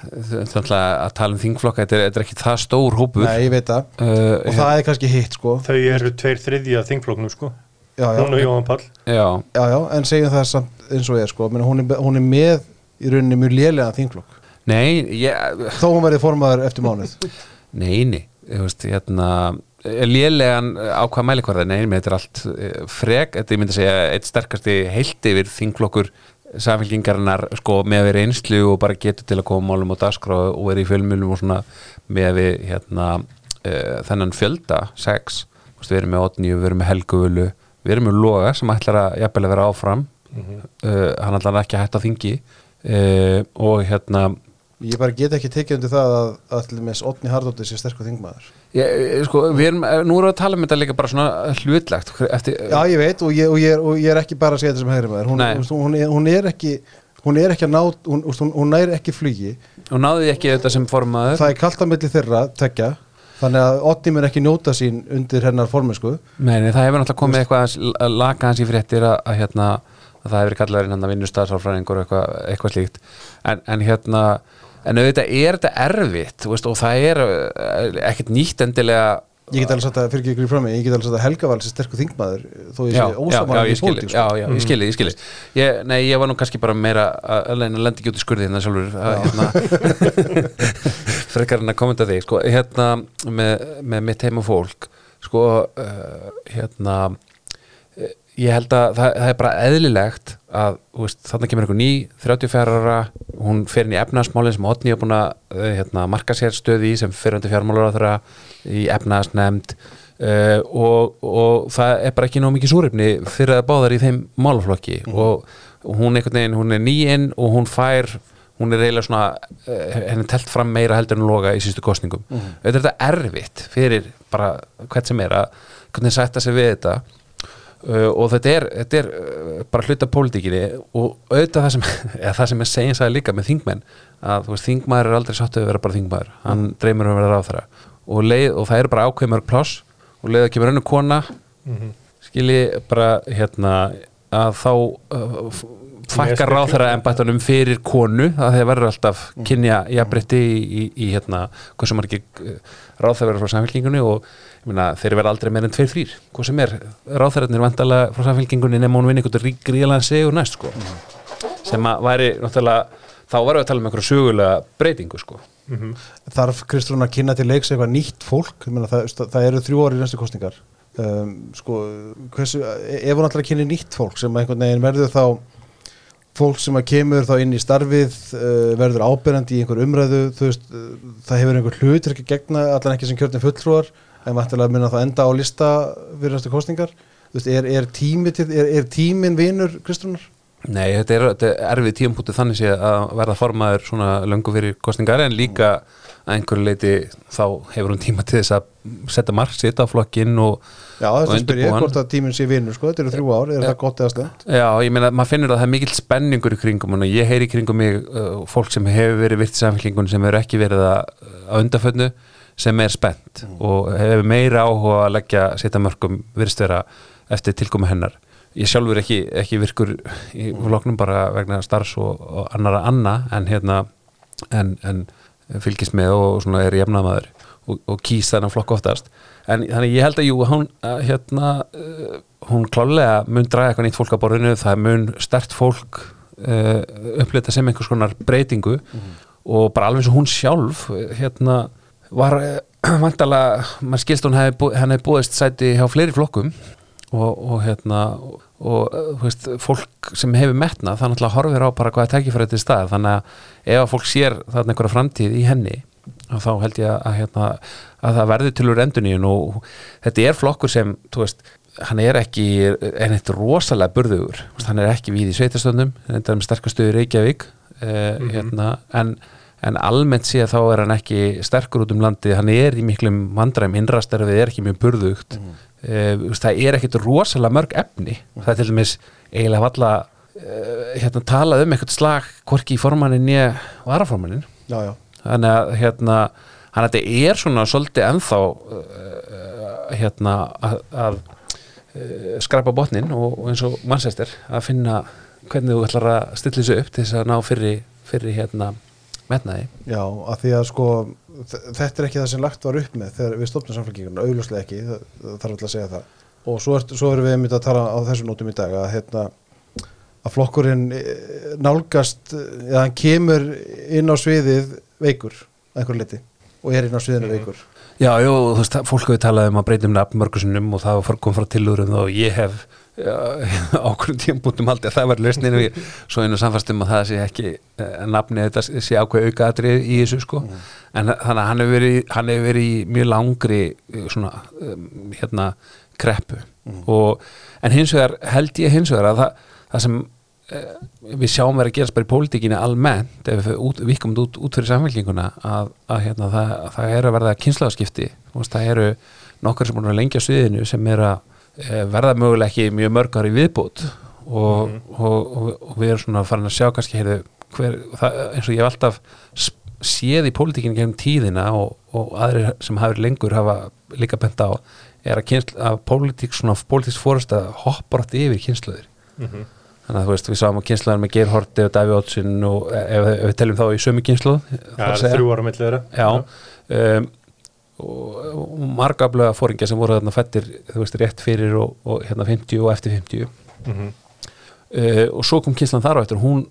Þetta er að tala um þingflokka þetta er, þetta er ekki það stór hópur. Nei, ég veit það. Uh, og það er kannski hitt, sko. Þau eru tveir þriðji af þingfloknum sko. Já, já, hún og Jóhann Pall Já, já, já, en segjum það samt eins og ég, sko. Meni, hún, er, hún er með í rauninni mjög lélega þingflokk. Nei, ég, þó hún verið formaður eftir mánuð. Nei, nei. Þú veist, hérna lélegan á hvað mælikvarða, nei, menn þetta er allt eh, frek, þetta ég myndi að segja eitt sterkasti heilt yfir þingflokkur samfélkingarinnar sko með að vera einslu og bara getur til að koma málum á dagskrá og vera í fjölmjölum og svona með að við hérna uh, þennan fjölda, sex við erum með Otni, við erum með Helguvölu við erum með Loga sem ætlar að jafnvel að vera áfram. Uh, hann ætlar ekki að hætta þingi. Uh, og hérna ég bara get ekki tekið undir það að allir með Otni Hardóttir sé sterkur þingmaður ég, sko, við erum, nú erum við að tala um þetta líka bara svona hlutlegt eftir, Já, ég veit og ég, og ég, er, og ég er ekki bara að segja þetta sem hægri maður. Hún, hún, hún, er, hún ekki hún er ekki að ná, hún, hún, hún næri ekki flugi. Náðu því ekki þetta sem formaður. Það er kalt að milli þeirra, tekja þannig að Otni mun ekki njóta sín undir hennar formensku Meni, það hefur náttúrulega komið eitthvað að- laka hans í fréttir að, að, hérna, að það hefur kallarinn hann að vinnustafsálfræðingur og eitthvað, eitthvað slíkt. En, en hérna en auðvitað er þetta erfitt veist, og það er eh, ekkert nýtt endilega. Ég get alveg sagt að, fyrir ekki ykkur í frammi ég get alveg sagt að Helga var þessi sterkur þingmaður þó ég sé ég í skilji, pólitík já, já, ég skilji, ég skilji ég, nei, ég var nú kannski bara meira að lenda ekki út í skurði hérna sjálfur hérna, frekar en að kommenta þig sko, hérna með, með mitt heim og fólk sko, uh, hérna ég held að það, það er bara eðlilegt að veist, þarna kemur einhver ný 34 ára, hún fer inn í efnaðasmálin sem Otni er búin að eh, hérna, marka sér stöði í sem fyrirhundi fjármálur á þeirra í efnaðasnemnd uh, og, og það er bara ekki nóg mikið súrefni fyrir að báðar í þeim málaflokki. Og hún veginn, hún er nýinn og hún fær hún er eiginlega svona uh, henni telt fram meira heldur en loga í sístu kostningum mm. þetta er þetta erfitt fyrir bara hvert sem er að hvernig sætta sig við þetta uh, og þetta er, þetta er uh, bara hluta pólitíkinni og auðvitað það sem, eða það sem er segjum sagði líka með þingmenn að veist, þingmaður er aldrei sáttu að vera bara þingmaður. Hann dreymir um að vera ráðþara og, leið, og það er bara ákveðmörg pláss og leið að kemur önnu kona skilji bara hérna að þá uh, fækkar Mér ráðherra embættunum fyrir konu að þeir verður alltaf kynja jafnbreytti í, í, í hérna hvað sem margir ráðherra frá samfélkingunni og meina, þeir verða aldrei meir en tveir þrýr hvað sem er, ráðherrarnir vandalega frá samfélkingunni nema hún vinni einhvern rík gríðalega segur næst sko. Sem að væri náttúrulega þá varum við að tala um einhverju sögulega breytingu sko. Þarf Kristrún að kynna til leiks eitthvað nýtt fólk? Meina, það, það eru þrjú ári í næstu kostningar um, sko, hversu, ef hún ætlar að kynna nýtt fólk sem einhvern veginn verður þá fólk sem að kemur þá inn í starfið uh, verður ábyrjandi í einhver umræðu veist, uh, það hefur einhver hlut ekki gegna, allan ekki sem kjörnum fulltrúar en mættilega minna það enda á lista fyrir næstu kostningar veist, er, er, tími til, er, er tímin vinur Kristrúnar? Nei, þetta er, þetta er erfið tímpúti þannig sé að verða formaður svona löngu fyrir kostningar en líka að einhverju leiti þá hefur hún tíma til þess að setja mark sitt á flokkinn og Já, að spyrja ég hvort að tíminn sé vinur sko, þetta eru þrjú ár, er það gott eða slemt? Já, ég meina, maður finnur að það er mikill spenningur í kringum og ég heyri í kringum mig uh, fólk sem hefur verið virt í samfélkingun sem hefur ekki verið að, að undafönnu sem er spennt og hefur meira áhuga að leggja setja mörgum virðstöra eftir tilkomi hennar. Ég sjálfur ekki, ekki virkur í flokknum bara vegna starfs og, og annara anna en hérna en, en fylgist með og svona er jefnamaður og, og kýs þennan flokk oftast en þannig ég held að jú hún, að, hérna, uh, hún klálega mun draga eitthvað nýtt fólk á borðinu það mun stert fólk uh, upplita sem einhvers konar breytingu og bara alveg og hún sjálf uh, hérna var vantalega, maður skilst hún hefði, bú- henni hefði búist sæti hjá fleiri flokkum og, og hérna og, og veist, fólk sem hefur metna það náttúrulega horfir á bara hvað tækifærið til stað þannig að ef að fólk sér þarna einhverja framtíð í henni og þá held ég að, hérna, að það verður til úr enduníun og þetta er flokkur sem, þú veist hann er ekki, er eitt rosalega burðugur, hann er ekki við í sveitastöndum hann er með sterkastuður Reykjavík eh, hérna, en en almennt sé að þá er hann ekki sterkur út um landið, hann er í miklum vandræm, innrastarfið er ekki mjög burðugt. Mm. það er ekkit rosalega mörg efni, það er til dæmis eiginlega valla uh, hérna talað um eitthvað slag hvorki í formannin ég varaformannin. Já, já, þannig að hérna hann þetta er svona svolítið ennþá uh, hérna að, að uh, skrapa botnin og, og eins og mannsæstir að finna hvernig þú ætlar að stilla þessu upp til þess að ná fyrir, fyrir hérna metnaði. Já, að því að sko þetta er ekki það sem lagt var upp með þegar við stofnum samfélkinguna, augljóslega ekki það, það þarf alltaf að segja það. Og svo, er, svo erum við einmitt að tala á þessum nótum í dag að hérna að flokkurinn nálgast eða hann kemur inn á sviðið veikur að einhver liti og er inn á sviðinu veikur. Já, jú, þú veist, fólk hefur talað um að breyta um nafn mörgursunum og það var kom frá tilúrum og ég hef ákveðum tímpúntum haldið að það var lausninu svo einu samfastum að það sé ekki eh, nafni þetta sé ákveð auka atrið í þessu sko. En þannig að hann hefur verið, hann hefur verið í mjög langri eh, svona um, hérna kreppu. Og, en hins vegar held ég hins vegar að það, það sem við sjáum verið að gerast bara í pólitíkinni almennt ef við út, vikum út, út fyrir samfélkinguna að, að hérna, það, það eru að verða kynslaðskipti það eru nokkar sem búin að lengja sviðinu sem er að eh, verða mögulega ekki mjög mörgar í viðbútt og, og, og, og við erum svona farin að sjá kannski heyrðu, hver, það, eins og ég hef alltaf séð í pólitíkinu gegnum tíðina og, og aðrir sem hafa verið lengur hafa líka bent á er að, kynsl, að pólitík svona pólitíks fórust að hoppa rátt yfir kynsluðir þannig að þú veist, við sáum að kynslaðar með Geir Horti og Daví Ótsin og ef, ef við teljum þá í sömu það er þrjú ára Já, um, og, og margaflega fóringja sem voru þarna fættir, þú veist, rétt fyrir og, og hérna 50 og eftir 50 Mhm. uh, og svo kom kynslan þar á eftir, hún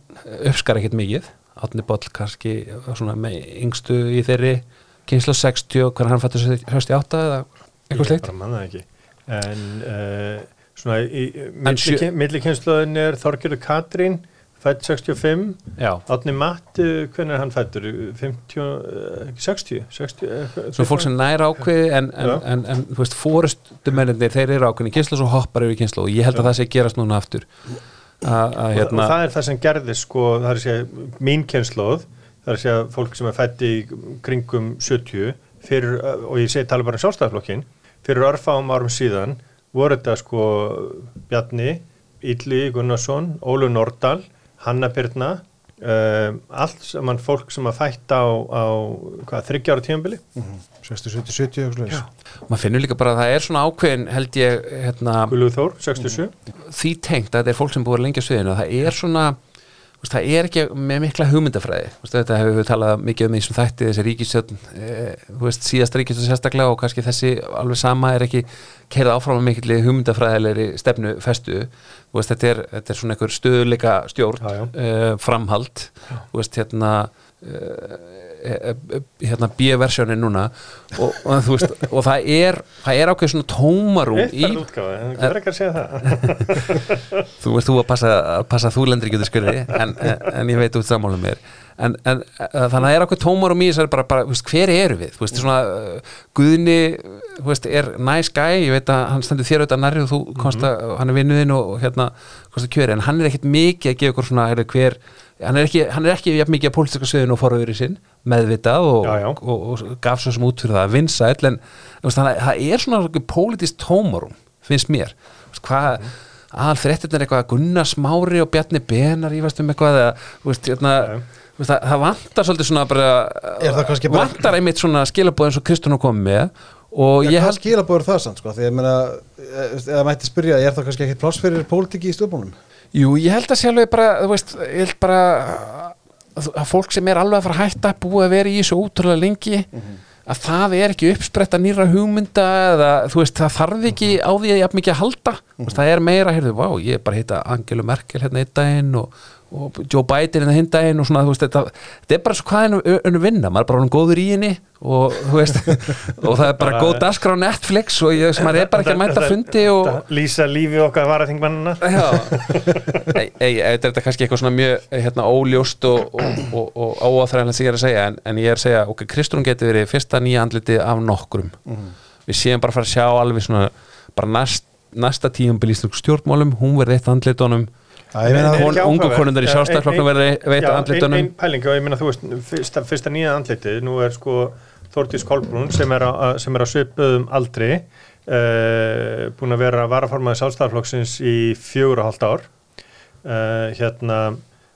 uppskar ekkert mikið, Átni Boll kannski svona með yngstu í þeirri kynsla 60, hvernig hann fættur 68 eða eitthvað Ég sleikt bara manna það ekki. En uh, svona í er Þorgjörður Katrín fætt 65 Já, Átni Matt, hvernig er hann fættur? 50, uh, 60? 60 uh, svo fólk sem nær ákveði en, en, en, en, þú veist, fórustumennir þeir eru ákveðin í kynsla svo hoppar yfir kynsla og ég held að það sé gerast núna aftur að, og, hérna og það er það sem gerðist sko, það er að segja mín kynnslóð það er að segja fólk sem er fætt í kringum 70 fyrir, og ég segi tala bara um sjálfstæðaflokkin fyrir örfáum árum síðan voru þetta sko Bjarni, Ylli Gunnarsson, Ólu Nordal, Hanna Byrna, um, allt saman fólk sem að fætta á, á hvað, þryggjára tímabili. 60, 70, 70 eitthvað slags. maður finnur líka bara að það er svona ákveðin held ég hérna, Guðlúð Þór, 67. því tengt að þetta er fólk sem búið lengi á sviðinu og það er svona veist, það er ekki með mikla hugmyndafræði. Veist, þetta hefur við talað mikið um í þessum þætti þessi ríkistjörn e, veist, síðasta ríkistjörn sérstaklega og kannski þessi alveg sama er ekki keirað áfram með mikilli hugmyndafræðilegri stefnu festu veist, þetta, er, þetta er svona einhver stöðuleika stjórn Já, já. e, framhald. Veist, hérna e, hérna B-versjónin núna og, og, þú veist, og það er það er ákveð svona tómarum í Eitt útgáfa, en það ekki að segja það. þú veist þú að passa, að passa að þú lendir ekki út í skurði en, en, ég veit út sammála mér. En, en uh, þannig að það er okkur tómar og mýs bara, bara, þú veist, hver eru við? Þú veist, svona, uh, Guðni þú veist, er nice guy, ég veit að hann stendur þér auðvitað nærri og þú komst að hann er vinnuðinn og, hérna, komst að kjöri en hann er ekkit mikið að gefa ykkur svona er, hver, hann er ekki, hann er ekki jafn mikið að pólitíska sviðinu og foröður í sinn, meðvitað og, Já, já. og, og, og gaf svo sem út fyrir það að vinsa en þú veist, þannig að það er svona pólitísk tómarum, finnst mér hvað aðal fréttirnir eitthvað Gunnar Smári og Bjarni Benar ég veist um eitthvað eða, þú veist, hérna, veist, það, það vantar svolítið svona bara, Er bara- vantar einmitt svona skilabóð eins og Kristján kom með og ég held skilabóður það samt sko? Því ég meina, eða mætti spyrja, er það kannski ekkert pláss fyrir pólitíki í stjórnmálum? Jú, ég held að sjálfur bara, þú veist, ég held bara að, fólk sem er alveg að fara að hætta búið að vera í þessu ótrúlega lengi að það er ekki uppspretta nýra hugmynda eða þú veist, það þarf ekki á því að ég haf mikið að halda. Þú veist, það er meira, heyrðu, vá, ég er bara að hitta Angelu Merkel hérna einn daginn og, og Joe Biden hérna hinn daginn og svona, veist, þetta, þetta er bara svo hvað er önnu vinna, maður er bara hann góður í henni og veist, og það er bara góð daskra á Netflix og ég, maður er bara ekki að mæta fundi og Lýsa lífi okkar ei, þetta er þetta kannski eitthvað svona mjög hérna, óljóst og, og, og, og óáþræðanlega sem ég er að segja en, en ég er að segja, ok, Kristrún getur verið fyrsta nýja andliti af nokkrum. Við séum bara að fara að sjá alveg svona bara næst, næsta í íslensku stjórnmálum, hún verið eitt andlitunum Ungu konundar í verði ein- veitt já, andlitunum. Ein, ein pæling og ég minna, þú veist, fyrsta, fyrsta nýja andlitið, nú er sko Þórtís Kolbrún sem er er á svipuðum aldri, uh, búin að vera varaformaði Sjálfstæðarflokksins í fjögur og hálft ár. Uh, hérna,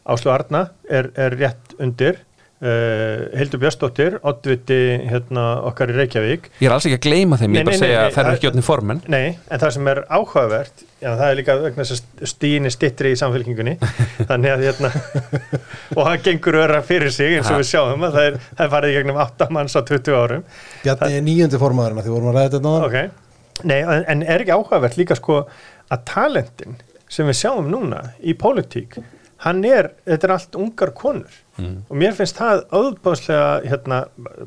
Áslu Arna er, er rétt undir. Uh, Hildur Björnsdóttir, oddviti hérna, okkar í Reykjavík. Ég er alls ekki að gleyma þeim, ég er Nei, bara að nei, segja nei, að þær eru nei, ekki otni formenn Nei, en það sem er áhugavert já, það er líka vegna þess að stíðin er stittri í samfélkingunni þannig að hérna og það gengur öra fyrir sig eins og við sjáum að það er, það er farið í gegnum 8 manns á 20 árum. Bjarni er nýjöndi formaðurinn að því vorum að ræða þetta náðan. ok, nei, en, en er ekki áhugavert líka sko að talentin sem við sjáum núna í pólitík hann er, þetta er allt ungar konur. Og mér finnst það auðbáðslega hérna,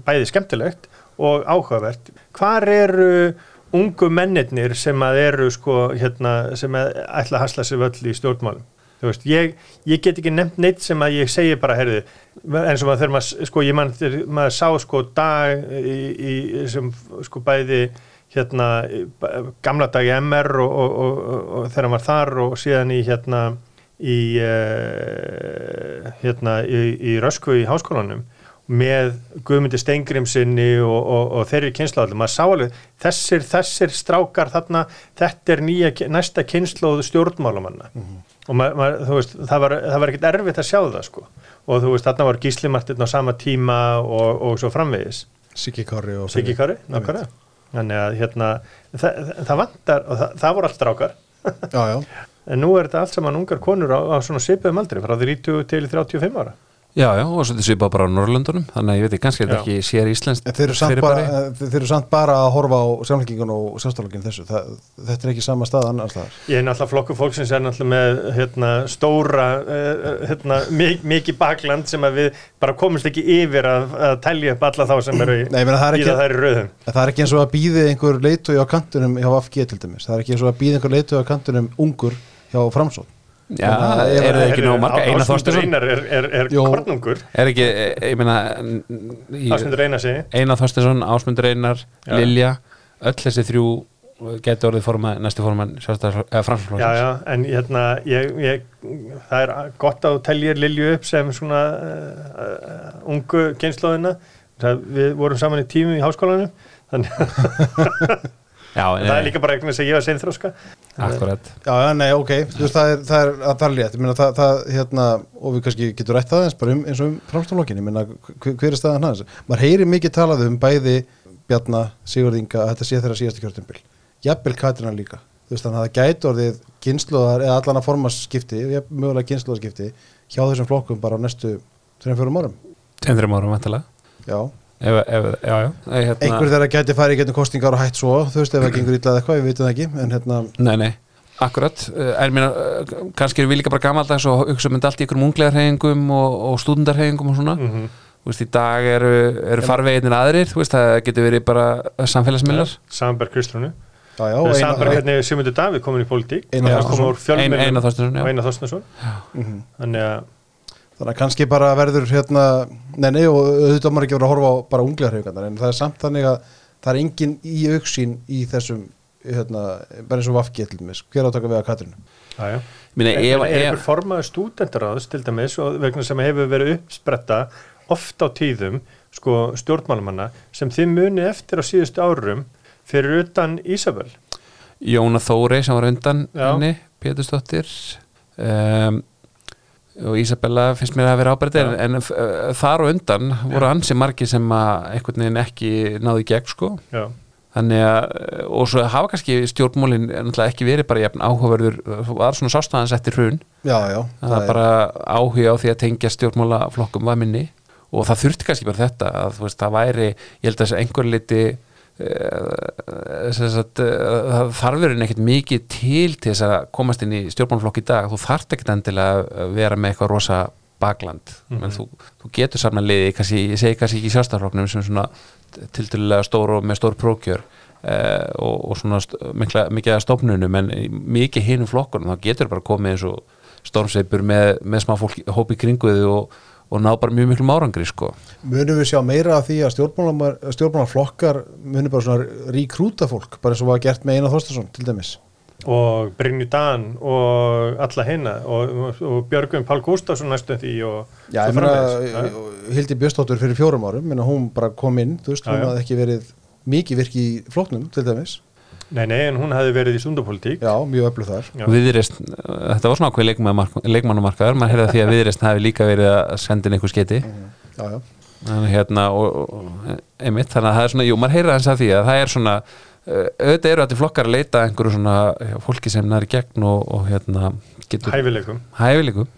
bæði skemmtilegt og áhugavert. Hvar eru ungu mennirnir sem að eru sko hérna, sem að ætla að hasla sér völl í stjórnmálum? Þú veist, ég, ég get ekki nefnt neitt sem að ég segi bara, herðu eins og maður þegar maður, sko, ég mann maður sá sko dag í, í sem sko bæði hérna gamla dag í MR og, og, og, og, þegar var þar og síðan í hérna í uh, hérna í, í Röskvu í háskólanum með Guðmundi Steingrimsinni og, og, og þeirri kynnslóðalum maður sá alveg þessir, þessir strákar þarna, þetta er nýja, næsta kynnslóð stjórnmálamanna. Og mað, mað, veist, það var, það var ekkert erfitt að sjá það sko. Og þú veist, þarna var Gíslimartin á sama tíma og, og svo framvegis. Siggi Kári og Siggi Kári, nákvæmlega. Þannig að hérna, það, það vantar og það, það voru allt strákar. Já, já. En nú er þetta allt saman ungar konur á, á svona svipuðum aldri, frá 30 til 35 ára Já, já, og svo svipað bara á Norrlöndunum þannig að ég veit ekki, kannski er þetta ekki sér íslenskt En þeir eru samt fyrirbæri. bara, eh, þeir eru samt bara að horfa á samfélkingun og samstoflokkin þessu. Það, þetta er ekki sama stað annars staðar. Ég er náttúrulega flokku fólksins er náttúrulega með hérna, stóra uh, hérna, mik mikið bakland sem að við bara komumst ekki yfir að, að telja upp alla þá sem eru í, Nei, ég meina, það er ekki- það rauðum En það er ekki eins og að býði einhver leitu á kantunum hjá FG til dæmis. Það er ekki eins og að býði einhver leitu á kantunum ungur hjá Framsótt. Já, er- eru það ekki nóg marga, Einar Þorstinsson Einar er, er, er kornungur. Er ekki, eh, ég meina Ásmundur Einar segi Einar Þorstinsson, Ásmundur Einar, Já. Lilja öll þessi þrjú getur orðið forma, næsti forman Já, framsflóksins já, en hérna ég, ég, það er gott að þú teljir Lilju upp sem svona uh, uh, ungu kynnslóðina við vorum saman í tímu í háskólanum þannig Já, en það er líka bara veginn sem ég var sein þróska Akkurat. Já, já, nei, ok, þú veist, það er, það er, það er létt, ég meina, það, það, hérna, og við kannski getur rætt það eins bara um, eins og um framstoflokkin, ég meina, hver, hver er staðan hans? Maður heyri mikið talað um bæði Bjarna, Sigurðinga, að þetta sé þeirra síðasta kjörtumbil, jafnvel Katrina líka, þú veist, þannig að það gæti orðið kynsluðar, eða allan að formaskipti, mögulega kynsluðarskipti, hjá þessum flokkum bara á næstu 3-4 árum. Tendrum árum vantilega Já, ef, ef, Já, já. Hérna, einhver þeirra gæti farið í getum kostingar og hætt svo, þú veist, ef það gengur ítlaði eitthvað, við veitum það ekki, en hérna, Nei, nei, akkurat. En mér, uh, kannski eru við líka bara gamaldags og hugsa um allt í ykkur munglegarhefingum og, og stúdendarhefingum og svona. Mm Þú veist, í dag eru, eru farveginir aðrir Þú veist, það getur verið bara samfélagsmiðlar. Samberg Kristrúnu. Og Samberg eina, hvernig Sigmundur Davíð komin í pólitík. Einar Þorstinsson, og Einar Þorstensson Mhm. þannig að Þannig að kannski bara verður hérna, nei, nei, og auðvitað maður ekki verið að horfa á bara unglega hreyfingarnar, en það er samt þannig að það er engin í auksín í þessum, hérna, bara eins og dæmis, hver átaka við að Katrinu? já, já. Minna, er, er, er einhver formaður stúdendaráðs til dæmis og vegna sem hefur verið uppspretta oft á tíðum sko stjórnmálumanna sem þið muni eftir á síðustu árum fyrir utan Ísabel Jóna Þórey sem var undan Já. henni, Pétursdóttir um, og Ísabella finnst mér að vera ábærið en, Já. en uh, þar og undan voru ansi margir sem að einhvern veginn ekki náðu í gegn sko. Já, þannig að, og svo hafa kannski stjórnmólin náttúrulega ekki verið bara jafn áhugaverður það var svona sástæðans eftir hrun. Já, já, það er bara áhuga á því að tengja stjórnmálaflokkum var minni. Og það þurfti kannski bara þetta að veist, það væri, ég held að þessi einhver liti uh, uh, það þarfur ekkert mikið til til þess að komast inn í stjórnmálaflokk í dag, þú þarft ekkert endilega að vera með eitthvað rosa bakland Mhm. menn þú, þú getur saman liði kannski, ég segi kannski ekki sjálfstafloknum sem svona tildulega stór og með stór prókjör uh, og, og svona mikla, mikið að stofnunum en í mikið hinum flokkunum þá getur bara komið eins og stormseipur með, með smá fólk hópi kringuði og, og ná bara mjög miklum árangri sko. munum við sjá meira af því að stjórnmálaflokkar munum bara svona ríkrúta fólk, bara eins og var gert með Einar Þorstason til dæmis. og Brynju Dan og alla hinna og, og, Björgum Pál Gustafsson næstum því og Já, svo ég meina, framvegis, já. Hildi Björstóttur fyrir fjórum árum, hún bara kom inn, þú veist, Já, hún já. hafði ekki verið mikið virki í floknum til dæmis. Nei, nei, en hún hefði verið í stundapolítík Já, mjög öflug þar. Viðreist, þetta var svona ákveð leikmannumarkaður, maður heyrði að því að viðreist hafi líka verið að senda inn einhver sketi Já, já. en hérna og, og einmitt, þannig að það er svona, jú, maður heyrði aðeins að því að það er svona, uh, auðvitað eru allir flokkar að leita að einhverju svona já, fólki sem næri gegn og, og hérna getur hæfileikum. Hæfileikum.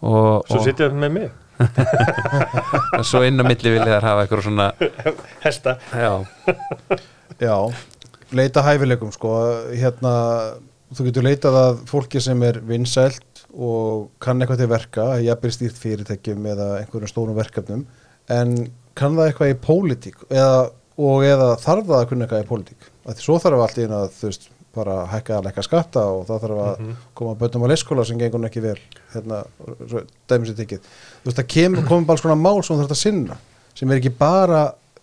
Og, svo og sitja það með mig. Svo inn á milli vilja þær hafa einhverju svona hesta. Já, Já, leita hæfileikum sko, hérna þú getur leitað að fólki sem er vinsælt og kann eitthvað til verka jafnvel stýrt fyrirtækjum eða einhverjum stórum verkefnum. En kann það eitthvað í pólitík eða, og eða þarf það að kunna eitthvað í pólitík? Að því svo þarf allt í einu að þú veist bara hækka að leika skatta og það þarf að koma bönnum á leyskóla sem gengur ekki vel hérna, dæmis í tikið þú veist það kemur, komum bara konar mál sem þú þarf að sinna sem er ekki bara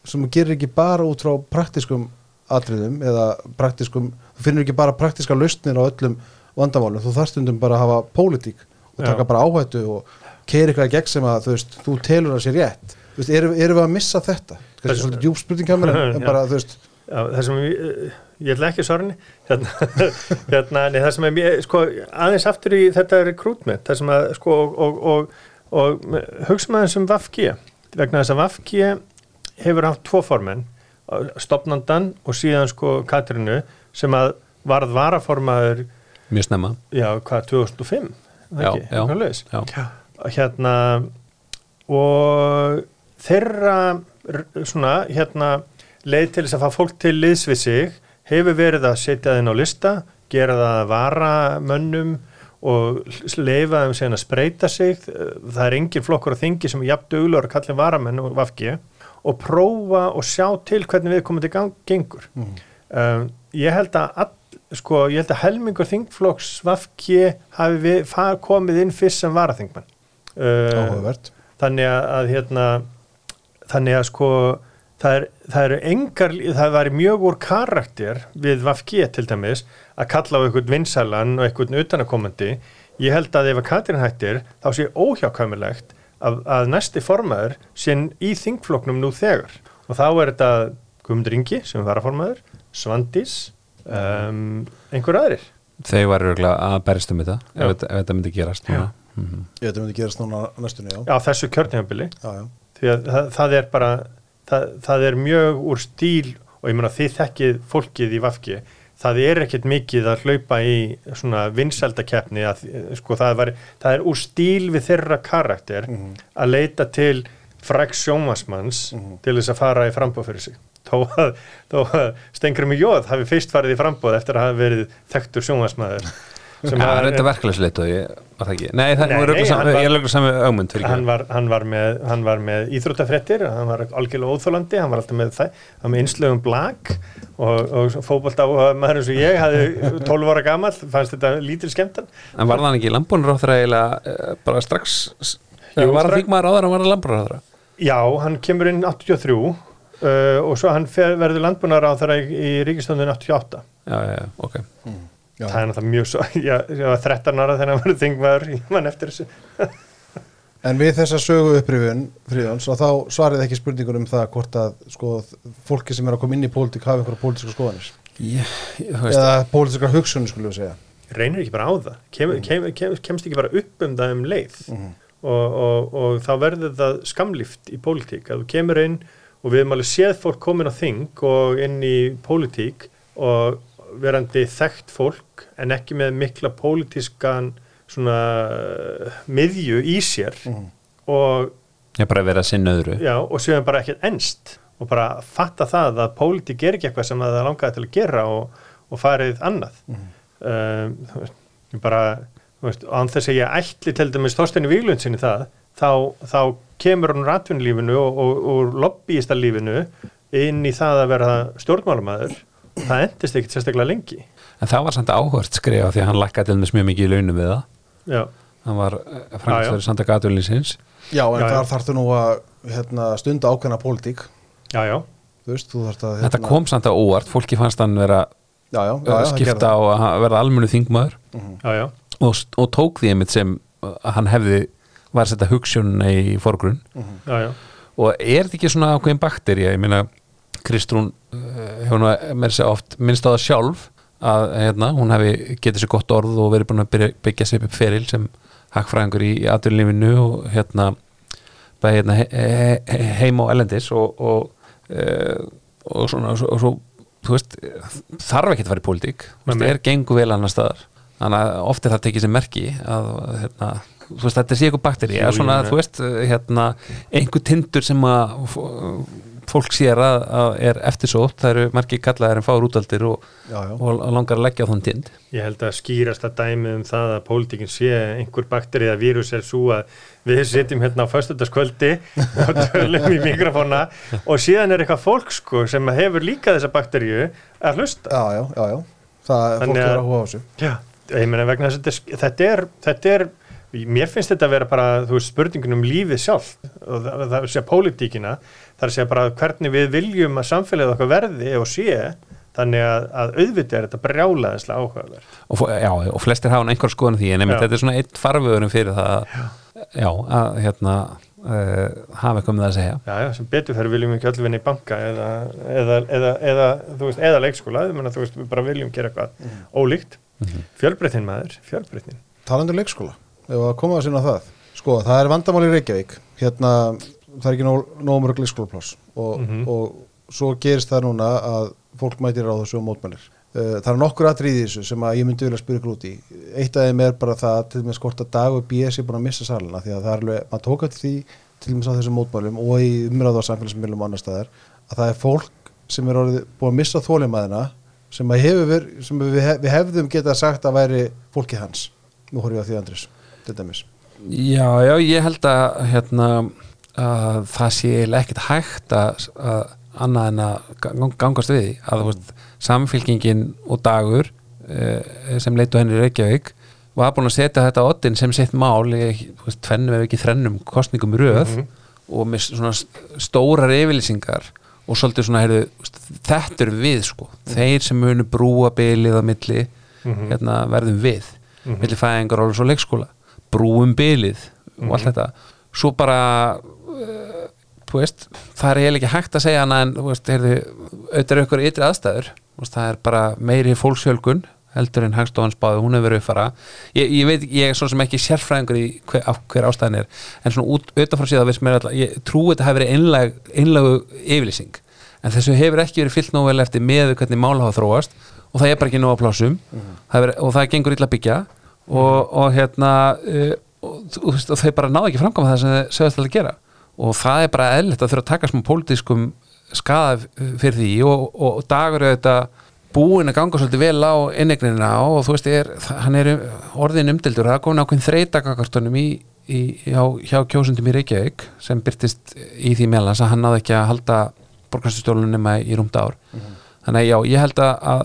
sem gerir ekki bara út frá praktiskum atriðum eða praktiskum þú finnur ekki bara praktiska lausnir á öllum vandamálum, þú þarf stundum bara að hafa pólitík og taka Já. bara áhættu og keira eitthvað í gegn sem að þú veist, þú telur að sé rétt. Þú veist, erum, erum við að missa þetta? Kannski Þess- svolítið mér en bara, þú veist, Já, það sem ég, ég ætla ekki að svara henni. Hérna, hérna, nei, það sem er mér, sko, aðeins aftur í þetta rekrútment, það sem að, sko, og, og, og, og hugsa maður sem Vafki, vegna þess að Vafki hefur haft tvo formenn, stopnandan og síðan, sko, Katrinu, sem að varð varaformaður, mjög snemma. Já, hvað, 2005, það Já, ekki, já. já, hérna og þeirra svona hérna leið til þess að fá fólk til liðs við sig hefur verið að setja þeim á lista gera það að vara mönnum og leifa þeim síðan að spreita sig. Það er engin flokkur á þingi sem er jafn duglur að kalla varamenn og vafki og prófa og sjá til hvernig við komum til gang, gengur. Um, ég held að all, sko, ég held að helmingur þingflokks vafki hafi við, far, komið inn fyrst sem varaþingmann uh, þannig að, að hérna þannig að sko það er, það eru engar, það væri mjög úr karakter við Vafgi til dæmis að kalla á einhvern vinsælan og einhvern utanakomandi ég held að ef að Katrin hættir þá sé óhjákvæmilegt að, að næsti formaður sé í þingfloknum nú þegar og þá er þetta Guðmundur Ingi sem var að formaður Svandís um, einhver aðrir Þau var örgulega að berist um þetta Já. ef, þetta- ef þetta myndi gerast núna. Mhm. Ég veit að myndi gerast núna á næstunni, já. á þessu kjörntímabili Já, já. því að það, það er bara það, það er mjög úr stíl og ég meina þið þekkið fólkið í Vafki það er ekkert mikið að hlaupa í svona vinsældakeppni að sko það, var, það er úr stíl við þeirra karakter að leita til fræks sjómasmanns til þess að fara í frambóð fyrir sig. Þó að, þó að Stengri mig jóð hafi fyrst farið í frambóð eftir að hafa verið þekktur sjómasmaður sem Já, var- þetta er verkefælisleitt og ég var það ekki? Nei, það Nei, nei, sam- hann var- ég er löglega sami augmund fyrir hann var, hann, var með, hann var með íþróttafréttir, hann var algjörlega óþólandi, hann var alltaf með það, hann var með innslögum blag og, og fótbolt á maður eins og ég, hafði 12 ára gamall, fannst þetta lítil skemmtan. En var það ekki þeirra eiginlega uh, bara strax Jú, Var það þingmaður áður að var landbúnur á þeirra Já, hann kemur inn 83 uh, og svo hann fer, verður þeirra í, í ríkistöndun 88. Já, já, já, ok Já. Það er náttúrulega mjög svo, ég, ég var 13 ára þegar hann verður þingmaður, ég mann eftir þessu. En við þessa sögu upprifun, Fríðjóns, og þá svarið ekki spurningur um það hvort að sko, fólki sem er að koma inn í pólitík hafa einhverja pólitíska skoðanir. Ég, þú veist, Eða pólitíska hugsunni, skulum við segja. reynir ekki bara á það kem, kem, kem, kemst ekki bara upp um það um leið Mhm. og, og, og þá verður það skamlift í pólitík að þú kemur inn og við erum alveg séð fólk komin á þing og inn í pólitík og verandi þekkt fólk en ekki með mikla pólitískan svona uh, miðju í sér Mhm. og, ég bara verið að sinna öðru já, og séum bara ekkert ennst og bara fatta það að pólitík er ekki eitthvað sem að það langaði til að gera og, og farið annað Mhm. um, þú veist, ég bara þú veist, án þess að ég ætli til dæmis Þorsteinu Víglund sinni það þá, þá kemur hún ratvinnlífinu og, og, og lobbyistarlífinu inn í það að vera stjórnmálamæður það endist ekkit sérstaklega lengi En það var samt áhört skrifa því að hann lakkaði til þess mjög mikið í launum við það. Já, Hann var Já, framkvæmstari Sanda Gatulínsins Já, en Já, já. þar þarftu nú að hérna, stunda ákveðna pólitík. já, já, veist, þú þarft að... Þetta kom samt á óvart, fólki fannst hann vera já, já, já, já, að skipta á að verða almennu þingmaður. Já, já, og, og tók því einmitt sem að hann hefði var að setja hugsunna í forgrunn. Já, já. og er þetta ekki svona ákveðin bakteri ég meina Kristrún uh, hefur nú með sér oft minnst á það sjálf að hérna, hún hefði getið sér gott orð og verið búin að byrja, byggja sér upp feril sem hakkfræðingur í atvinnlífinu og hérna bæði hérna he, he, heim og elendis og, og, uh, og svona og og svo þú veist, þarf ekki að fara í pólitík. Þú veist, er gengur vel annar staðar. Þannig að oft er það tekið sem merki að hérna, þú veist, þetta sé eitthvað bakteri svona, þú veist, hérna einhver tindur sem að f- fólk sér að, að er eftirsótt það eru margir kallaðir en fáur útaldir og, Já, já. og langar að leggja á þann tind Ég held að skýrasta dæmi um það að pólitíkin sé einhver bakteri eða vírus er svo að við sitjum hérna á föstudagskvöldi og tölum í mikrofóna og síðan er eitthvað fólk sko sem hefur líka þessa bakteríu að hlusta. Já, já, já, já. Það er fólk Þannig að að- áhuga á þessu. Já, ég meina vegna þess að þetta er- þetta er, þetta er, mér finnst þetta að vera bara, þú veist, spurningin um lífið sjálf og það, það er að pólitíkina, að segja bara hvernig við viljum að samfélagið okkar verði og sé, þannig að, að auðvitað er þetta brjálaðislega áhugaverð. og, já, og flestir hafa einhver skoðan því en einmitt Já. þetta er svona eitt farvöðurum fyrir það að, já, að hérna uh, hafa eitthvað með það að segja Já, já, sem betur fyrir viljum við ekki öll vinna í banka eða, eða, eða, eða, þú veist, eða leikskóla, ég meina, þú veist, við bara viljum gera eitthvað ólíkt. Fjölbreytnin maður, fjölbreytnin. Talandi um leikskóla, ef að koma að sinna það sko, það er vandamál í Reykjavík hérna, það er ekki nóg, mörg leikskólapláss og, Mhm. og svo gerist það núna að fólk mætir á þessu og mótmælir. Uh, það er nokkur atrið í þessu sem að ég myndi vilja spyrja í. Eitt af þeim er bara það til með skort að dag og BS er búin að missa salina því að það er alveg, maður tók eftir því til dæmis á þessum mótmælum og í umræðu á samfélagsmiðlum og annar staðar að það er fólk sem er orðið búin að missa þólimaðina sem, að hefur verið, sem við, hef, við hefðum getað sagt að væri fólkið hans. Nú horfum ég á því Andris til dæmis. Já, já, ég held að hérna að það sé ekkert hægt að, að annað en að gang- gangast við að veist, samfylkingin og dagur eh, sem leitu henni Reykjavík var búin að setja þetta oddin sem sitt mál í tvennum ef ekki þrennum kostningum röð og með svona st- stórar yfirlýsingar og svolítið svona, heyrðu, þetta er við sko, þeir sem munu brúa bilið á milli, hérna verðum við milli fæðingar og svo leikskóla. Brúum bilið og allt þetta. Svo bara veist, það er eiginlega ekki hægt að segja hana en auðvitað er ykkur ytri aðstæður. Veist, það er bara meiri fólksfjölgun heldur en hagstofan spáði, hún hefur verið uppfara. Ég, ég veit, ég er svo sem ekki sérfræðingur í hver, hver ástæðan er en svona út, utanfrá síðan veist mér alltaf ég trú þetta hefur verið einlag, einlagu yfirlýsing. En þessu hefur ekki verið fyllt nógu vel eftir með hvernig mál hafa þróast og það er bara ekki nógu að plásum það er, og það gengur illa að byggja og, og hérna uh, og, og þau bara náðu ekki framkvæma það sem þau sögast að gera og það er bara eðlert að þurfa að taka smá pólitískum skada fyrir því. Og, og dagur þetta búin að ganga svolítið vel á innegnina og þú veist, er, hann er orðin umdildur, það er komin ákveðin þreytakakartunum í, í, hjá, hjá kjósundum í Reykjavík sem byrtist í því meðlans að hann náði ekki að halda borgarstjórnum nema í rúmda ár. Þannig að já, ég held að, að,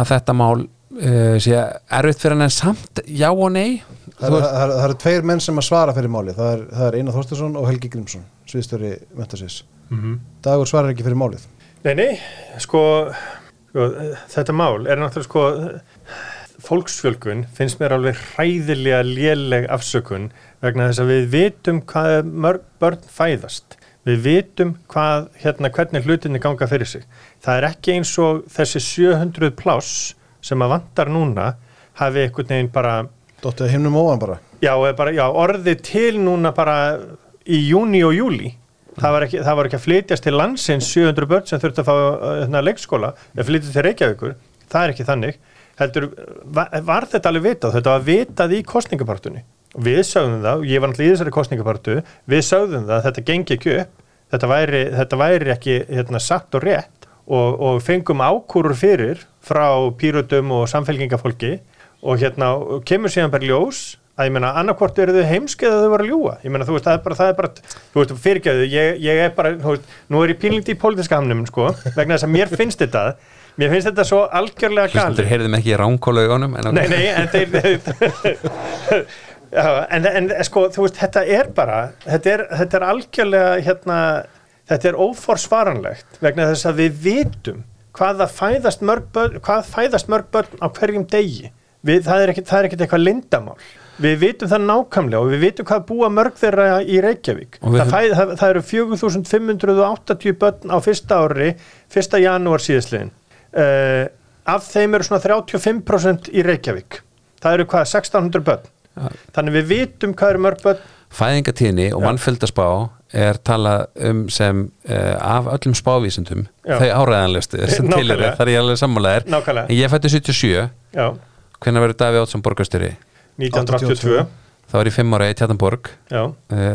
að þetta mál uh, sé erfitt fyrir hann en samt já og nei. Það eru er, er, er tveir menn sem að svara fyrir máli. Það er, það er Einar Þorstinsson og Helgi Grímsson sviðstöri Mentasís mm -hmm. Dagur svarar ekki fyrir málið. Nei, nei, sko, sko þetta mál er náttúrulega sko fólksfjölgun finnst mér alveg hræðilega léleg afsökun vegna þess að við vitum hvað mörg börn fæðast. Við vitum hvað, hérna, hvernig hlutinni ganga fyrir sig. Það er ekki eins og þessi 700 pláss sem að vantar núna hafi einhvern veginn bara Dóttið himnum óan bara. Já, bara, já, orðið til núna bara í júni og júli það var, ekki, það var ekki að flytjast til landsins 700 börn sem þurfti að fá hérna, leikskóla. Eða flytjast til Reykjavíkur. Það er ekki þannig. Heldur, var, þetta alveg vitað, þetta var vitað í kostningapartunni við sögðum það, ég var náttúrulega í þessari kostningapartu við sögðum það að þetta gengi ekki upp. Þetta væri, þetta væri ekki hérna, satt og rétt og, og fengum ákúrur fyrir frá pýrutum og samfélgingafólki og hérna kemur síðan bara ljós að ég meina annarkvort eru þau heimskeið að þau voru að ljúa ég meina þú veist það er bara, það er bara þú veist fyrirgjöðu, ég, ég er bara veist, nú er ég pínlíkt í pólitíska hamnum sko vegna þess að mér finnst þetta mér finnst þetta svo algjörlega gali Hlustundur heyrðum ekki í ránkóla augunum Nei, nei, en þeir en, en sko, þú veist, þetta er bara þetta er, þetta er algjörlega hérna, þetta er óforsvaranlegt vegna þess að við vitum hvaða fæðast mörg börn, hvað fæðast mörg börn á hverjum degi. Við, það er ekkert eitthvað lindamál við vitum það nákvæmlega og við vitum hvað búa mörg þeirra í Reykjavík. Það, fæð, það, það eru 4580 börn á fyrsta ári fyrsta janúar síðastliðin uh, af þeim eru svona 35% í Reykjavík. Það eru hvað 1600 börn. Ja. þannig við vitum hvað eru mörg börn. Fæðingatíðni og mannfjöldaspá er talað um sem uh, af öllum spávísundum þau áræðanlegustu sem til eru þar ég alveg sammálaðir en ég fætti 77 Já. hvernig verður Daví Ótsson borgastöri? 1982 þá er ég fimm ára í Tjartanborg uh,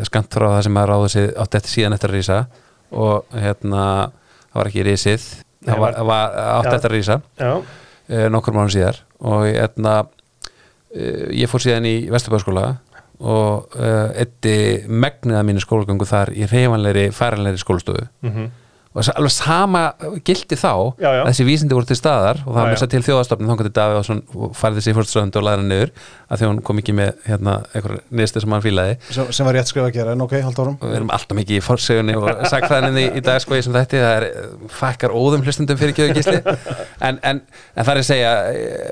skamt frá það sem að ráða sig átt eftir síðan eftir að rýsa og hérna, það var ekki rýsið það var, var átt eftir að rýsa uh, nokkur mánu síðar. Og hérna ég fór síðan í Vesturbæðskóla og eitti megniða mínu skólagöngu þar í reyfanleiri færanleiri skólastofu. Mm -hmm og alveg sama gildi þá já, já. að þessi vísindi voru til staðar og það var mjög til þjóðastofnum þá kom til Davíð og færði þessi fyrstströnd og læra niður að því hún kom ekki með hérna, eitthvað nýstu sem hann fílaði. Sem, sem var rétt skrifa að gera, en ok, haldt árum við erum alltaf mikið í fórsegunni og sagfræðinni í dag sko ég sem þetta, það er fakkar óðum hlustundum fyrir kjöðu gísli. En, en, en það er að segja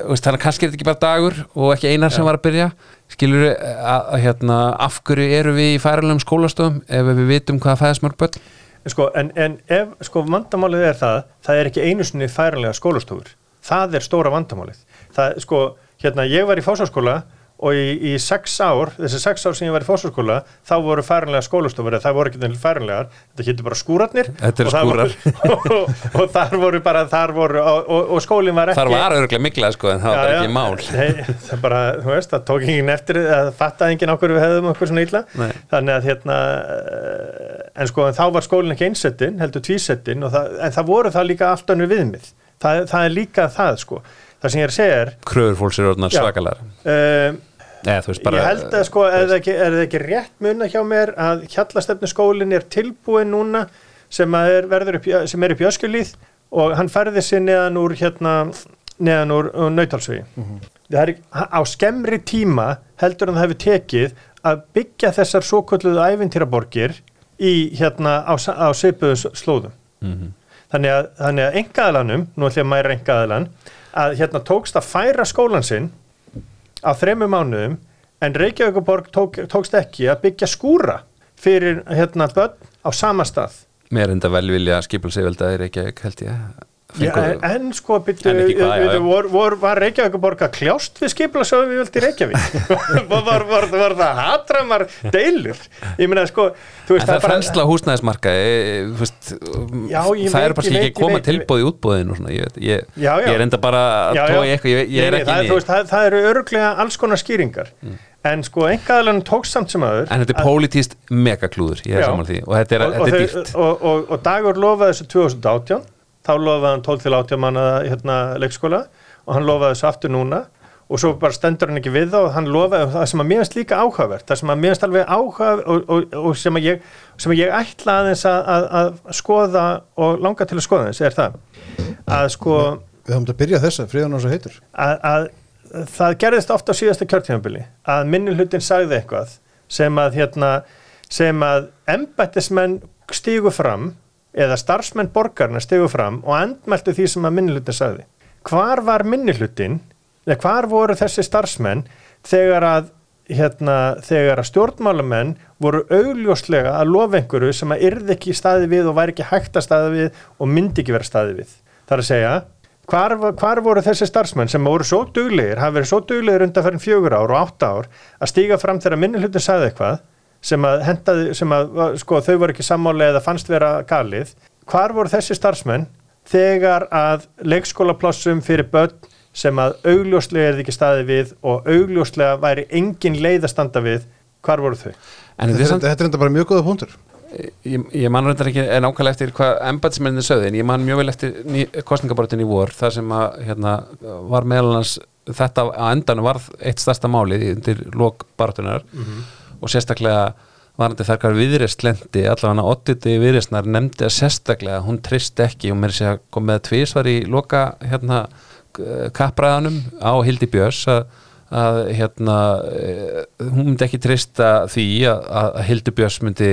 þannig að kannski er þetta ekki bara dagur og ekki einar sem var að byrja. Skilur að, að hérna, af hverju eru við í færalegum skólastofum ef við vitum hvað fæðismörg börn Sko, en, en ef, sko, vandamálið er það, það er ekki einu sinni færanlega skólastofur. Það er stóra vandamálið. Það, sko, hérna, ég var í fásáskóla og í, í sex ár, þessi sex ár sem ég var í fósarskóla, þá voru færanlega skólastofur, það voru ekki nefnilega færanlegar, þetta hittu bara skúratnir. Þetta er skúrar. og, og, og þar voru bara, þar voru, og, og skólinn var ekki. Þar var öruglega miklað sko, en það var ekki mál. Nei, það bara, þú veist, það tók enginn eftir, það fattaði enginn okkur við hefðum okkur svona illa. Nei. Þannig að hérna, en sko, en þá var skólinn ekki einsettin, heldur tvísettin, en það voru það líka allt önru viðmið. Það, það er líka það, sko. Það sem ég er að segja er Kröfur fólks eru orðnar svakalar uh, Nei, bara, ég held að sko, er það ekki, er ekki rétt munna hjá mér að hjallastefnu skólinn er tilbúin núna sem er, upp, sem er upp í öskjulíð og hann færði sér neðan úr hérna, neðan úr, úr nautalsvegi mm -hmm. það er á skemmri tíma heldur hann það hefur tekið að byggja þessar svo kvölduðu ævintýraborgir í hérna á, á seipuðu slóðum mm -hmm. þannig að, að engaðalanum, nú ætlum ég að mæra engaðalan að hérna tókst að færa skólan sinn á þremu mánuðum en Reykjavíkuborg tók, tókst ekki að byggja skúra fyrir hérna börn á sama stað. Mér enda vel vilja skipilsefölda í Reykjavík held ég Já, en sko, byrju, vor, vor, var Reykjavík að borga kljást við skiplasöðu við völdi Reykjavík? Var, var, var, var það hatramar deilur? Ég meina sko veist, það er frensla húsnæðismarka það veit, er bara ekki koma tilbúð í svona, ég, ég, Já, já. ég er enda bara að Já, eitthvað, ég, ég er það, veist, það, það eru örglega alls konar skýringar. En sko engaðalega tókst samt sem aður en þetta er pólitíst megaklúður er og þetta er, er dýrt. og, og, og dagur lofaði þessu 2018 þá lofaði hann 12 til 18 manna hérna, leikskóla og hann lofaði þessu aftur núna og svo bara stendur hann ekki við það og hann lofaði það sem að mér finnst líka áhugavert það sem að mér finnst alveg áhugavert og, og, og sem, að ég, sem að ég ætla aðeins að, að, að skoða og langa til að skoða þess er það að sko Við höfum að byrja þessa, fríðan og svo heitur. að, að það gerðist ofta á síðasta kjörtímabili að minni hlutin sagði eitthvað sem að hérna sem að embættismenn stígu fram eða starfsmenn borgarna stígu fram og endmæltu því sem að minni hlutin sagði hvar var minni hlutin eða hvar voru þessi starfsmenn þegar að hérna, þegar að stjórnmálamenn voru augljóslega að lofa einhverju sem að yrði ekki staði við og væri ekki hægt að staði við og myndi ekki vera staði við. Það er að segja, hvar, hvar voru þessi starfsmenn sem voru svo duglegir, hafa verið svo duglegir undan fyrir fjögur ár og átta ár að stíga fram þegar minni hlutin sagði eitthvað sem að hendaði, sem að sko, þau voru ekki sammáli eða fannst vera galið. Hvar voru þessi starfsmenn þegar að leikskólaplássum fyrir börn sem að augljóslega er ekki staði við og augljóslega væri engin leið að standa við, hvar voru þau? en Þetta þetta er, enda bara mjög góða punktur ég, ég man reyndar ekki en ákvæmlega eftir hvað embætismennin sögðu en ég man mjög vel eftir kostningabortin í vor þar sem að hérna, var meðalans þetta á endanum var eitt stærsta málið undir lok baratunar og sérstaklega varandi þar hvað viðrist lendi allavega odditi viðristnar nefndi að sérstaklega hún trist ekki og mér sé að kom með tvísvar í loka hérna kappræðanum á Hildi Björns að, að hérna eh, hún myndi ekki trista því að, að Hildi Björns myndi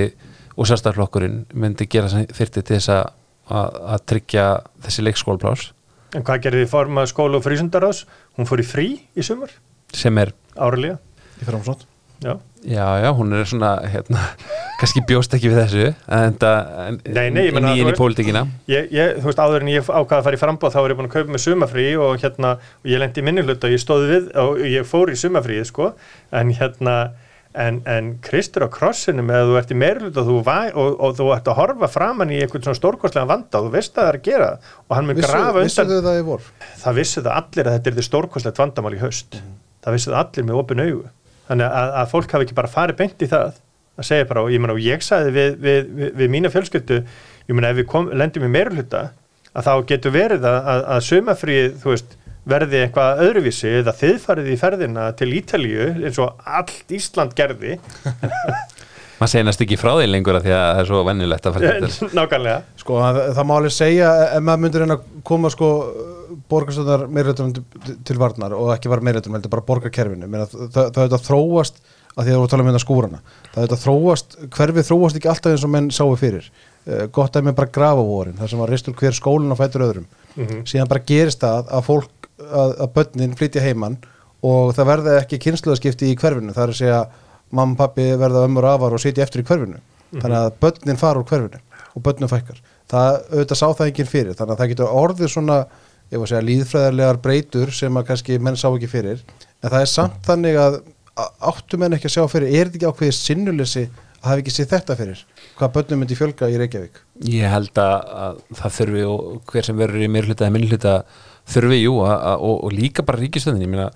og sérstaflokkurinn myndi gera þyrti til þess að, að, að tryggja þessi leikskólaplás En hvað gerði þið formað skóla og frísundaráðs? Hún fór í frí í sumar, sem er, árlega. Í framsótt Já. já, já, hún er svona hérna, kannski bjóst ekki við þessu en það Nei, nei, ég meina, inn þú í pólitíkina. Ég, ég, þú veist, áður en ég ákvaða að fara í frambóð þá var ég búin að kaupa með sumafrí og hérna, og ég lendi í minni hluta og ég stóði við og ég fór í sumafríð, sko, en hérna, en, en Kristur á krossinum eða þú ert í meiri hluta og þú, væ, og, og þú ert að horfa framann í einhvern svona stórkostlega vanda og þú veist að það er að gera og hann mun Vissu, grafa undan þau það í vor? það vissu það allir að þetta er þið stórkostlegt vandamál í haust. Það vissu það allir með opin augu þannig að, að fólk hafi ekki bara farið beint í það að segja bara, og ég, og ég sagði við, við, við, við mína fjölskyldu ég meina ef við kom, lendum í meiruluta að þá getur verið að, að, að veist, verði eitthvað öðruvísi eða þið farið í ferðina til Ítalíu eins og allt Ísland gerði maður segir næst ekki frá því lengur af því að það er svo vennilegt að fara til nákvæmlega. Sko, það, það má alveg segja ef maður myndir að koma sko borgarstöðar meirleitum til varnar og ekki var meirleitum, heldur bara borgarkerfinu. Meina, það, það, það þetta þróast að því að þú voru að tala um þetta skúrana það þetta þróast, hverfið þróast ekki alltaf eins og menn sáu fyrir. Uh, gott að með bara grafa vorin, það sem var ristur hver skólinn og fætur öðrum. Mhm. síðan bara gerist það að fólk að, að börnin flytja heiman og það verða ekki kynsluðaskipti í hverfinu. Það er að segja mamma og pappi verða ömmur afar og sitja eftir í hverfinu. Þannig að börnin fara úr hverfinu og börnum fækkar. Það auðvitað sá það enginn fyrir þannig að það getur orðið svona segja líðfræðarlegar breytur sem að kannski menn sá ekki fyrir. En það er samt þannig að a- áttu menn ekki að sjá fyrir er þetta ekki ákveðið sinnuleysi að hafa ekki séð þetta fyrir hvað börnum myndi fjölga í Reykjavík? Ég held að, að það þurfi og hver sem verður í meirhluta eða minnhluta þurfi, jú, að, að, og, og líka bara ríkistöðin, ég meina,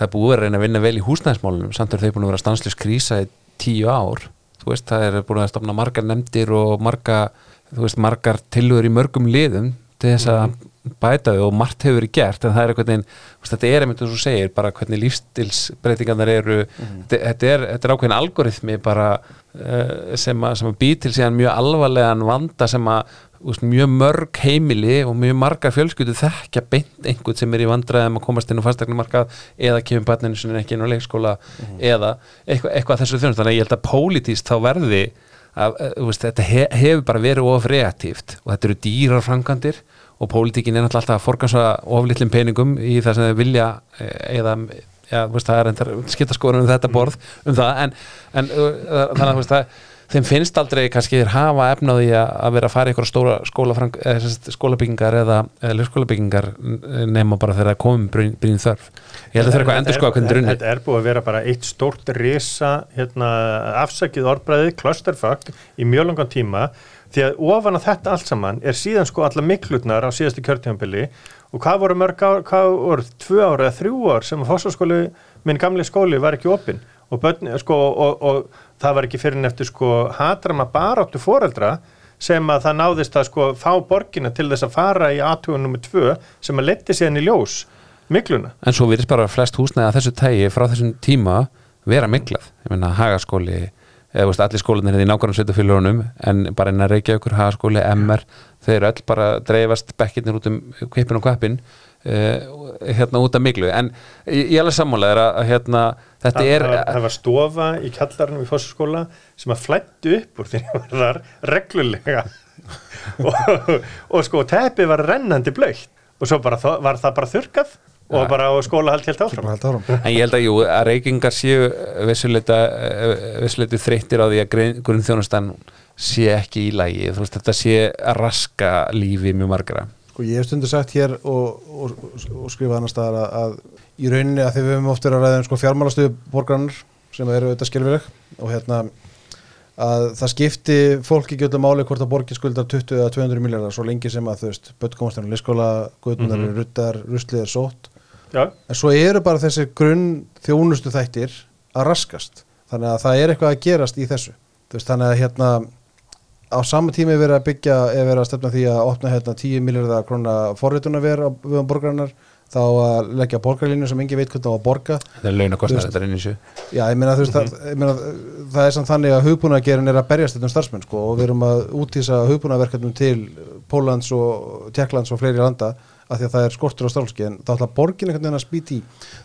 það er búið að reyna að vinna vel í húsnæðismálunum, samt er þau búin að vera stanslös krísa í tíu ár. Þú veist, það er búin að stopna margar nefndir og marga, veist, margar tilhugur í mörgum liðum til þess að bæta þau og margt hefur verið gert en það er veist, þetta er einmitt eins og segir, bara hvernig lífstilsbreytingarnar eru þetta, þetta, er, þetta er ákveðin algoritmi bara uh, sem, að, sem að bý til síðan mjög alvarlegan vanda sem að úst, mjög mörg heimili og mjög margar fjölskyldu þekkja beint einhvern sem er í vandræðum að komast inn á fastegnumarkað eða kemur barninu sinni ekki inn á leikskóla eða eitthvað, eitthvað þessu þjónust þannig að ég held að pólitíst þá verði að, uh, veist, þetta he, hefur bara verið of reaktíft og þetta eru dýrar framkantir og pólitíkin er náttúrulega alltaf að forgansa of litlum peningum í það sem þau vilja eh, eða já, veist, það er endar skiptaskoðun um þetta borð um það en, en þannig að veist, það, þeim finnst aldrei kannski þeir hafa efnaði að, að vera að fara í eitthvað stóra skólafrang, eða, sagt, skólabyggingar eða, eða leikskólabyggingar nema bara þegar það komum brýn þörf. Ég held að það er eitthvað að endur skoða hvernig drunni Þetta er búið að vera bara eitt stórt risa hérna, afsakið orðbræði clusterfuck í mjög langan tíma því að ofan að þetta allt saman er síðan sko alla miklutnar á síðastu kjörtjámbili og hvað voru mörg ár, hvað voru tvö ár eða þrjú ár sem að fósaskóli minn gamli skóli var ekki opinn og, sko, og, og það var ekki fyrir neftur sko hatrama baráttu foreldra sem að það náðist að sko fá borgina til þess að fara í aðtugun nummið tvö sem að leti síðan í ljós mikluna. En svo virðist bara flest húsnæði að þessu tægi frá þessum tíma vera miklað. Ég menna hagaskóli eða veist, allir skólanir hérna í nákvæmum sveitafélagunum en bara einn að reykja ykkur hagaskóli, MR, þeir öll bara dreifast bekkirnir út um kvipin og kvapin uh, hérna út af miklu en ég, ég alveg sammálaður að hérna þetta það, er það, það var stofa í kallarinn í fósaskóla sem að flættu upp úr því að það var reglulega. Og, og sko teppið var rennandi blöytt og svo bara, var það bara þurkað og bara á skóla held helt áfram. áfram. En ég held að jú, að reykingar séu vissuleita, vissuleita þreyttir á því að grunnþjónustan sé ekki í lægi, þú veist þetta sé að raska lífi mjög margra. Sko ég hef stundu sagt hér og, og, og skrifað annar staðar að, að í rauninni að því við höfum oftir að ræða um sko fjármálastöðu borgarnar sem eru auðvitað skilfileg og hérna að það skipti fólk ekki öllum máli hvort að borgi skuldar 20 eða 200 miljardar svo lengi sem að þú veist böttkomastinu, liskóla, guðunar, mm -hmm. ruttar, ruslið er sótt Já. en svo eru bara þessi grunn þjónustu þættir að raskast þannig að það er eitthvað að gerast í þessu veist, þannig að hérna á sama tími verið að byggja eða verið að stefna því að opna hérna 10 miljardar krona forrituna verið við borgarnar þá að leggja borgarlínu sem engi veit hvernig það var að borga Það er laun að kostna þetta inn í þessu Já, ég meina þú veist, mm -hmm. það, meina, það er samt þannig að hugbúnagerinn er að berjast þetta um starfsmenn sko og við erum að útísa hugbúnaverkefnum til Pólans og Tjekklands og fleiri landa af því að það er skortur á starfski en þá ætla borgin einhvern veginn að spýti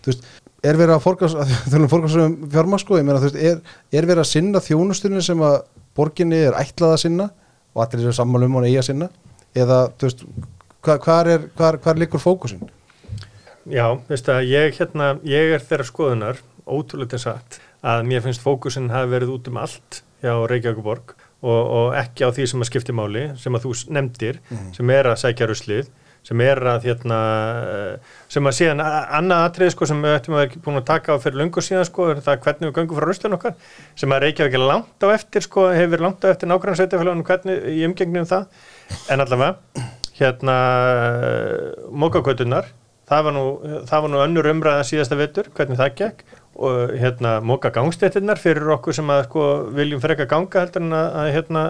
þú veist, er verið að forgarsum fjármaks sko, ég meina þú veist, er, er verið að sinna þjónustunni sem að borginni er ætlað að sinna og allir eru sammálum og eiga að sinna eða, þú veist, hvar, hvar er hvar, hvar likur fókusin? Já, veist að ég hérna, ég er þeirra skoðunar, ótrúlega satt, að mér finnst fókusin hafi verið út um allt hjá Reykjavíkuborg og, og ekki á því sem að skipti máli, sem að þú nefndir, mm. sem er að sækja ruslið, sem er að hérna, sem að síðan annað atrið sko sem við ættum að vera búin að taka á fyrir lungu síðan sko, er það hvernig við göngum frá ruslinu okkar, sem að Reykjavík er langt á eftir sko, hefur langt á eftir nákvæmlega sveitafélagunum hvernig í umgengnum það, en allavega, hérna, mókakvötunar, það var nú, það var nú önnur umræða síðasta vettur, hvernig það gekk. Og hérna móka gangstéttinnar fyrir okkur sem að sko viljum freka ganga heldur en að, að hérna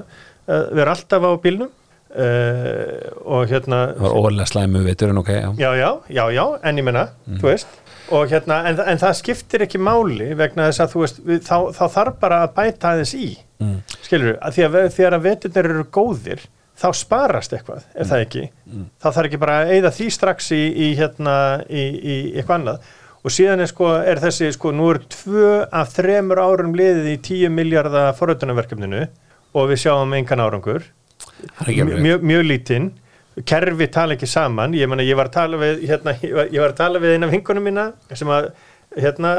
vera alltaf á bílnum uh, og hérna Það var ólega slæmu vettur en ok já. Já, já, já, já, en ég menna, mm. þú veist og hérna, en, en það skiptir ekki máli vegna þess að þú veist, við, þá, þá þarf bara að bæta aðeins í mm. skilur, að því að þegar að veturnir eru góðir þá sparast eitthvað, er mm. það ekki mm. þá þarf ekki bara að eigða því strax í, í hérna, í, í eitthvað annað og síðan er sko, er þessi sko, nú er tvö af þremur árum liðið í 10 miljardar forröðunarverkefninu og við sjáum engan árangur mjög, mjög lítinn. Kerfi tala ekki saman. Ég, mena, ég var að við hérna, ég var að tala við eina af hingunum mína sem að hérna,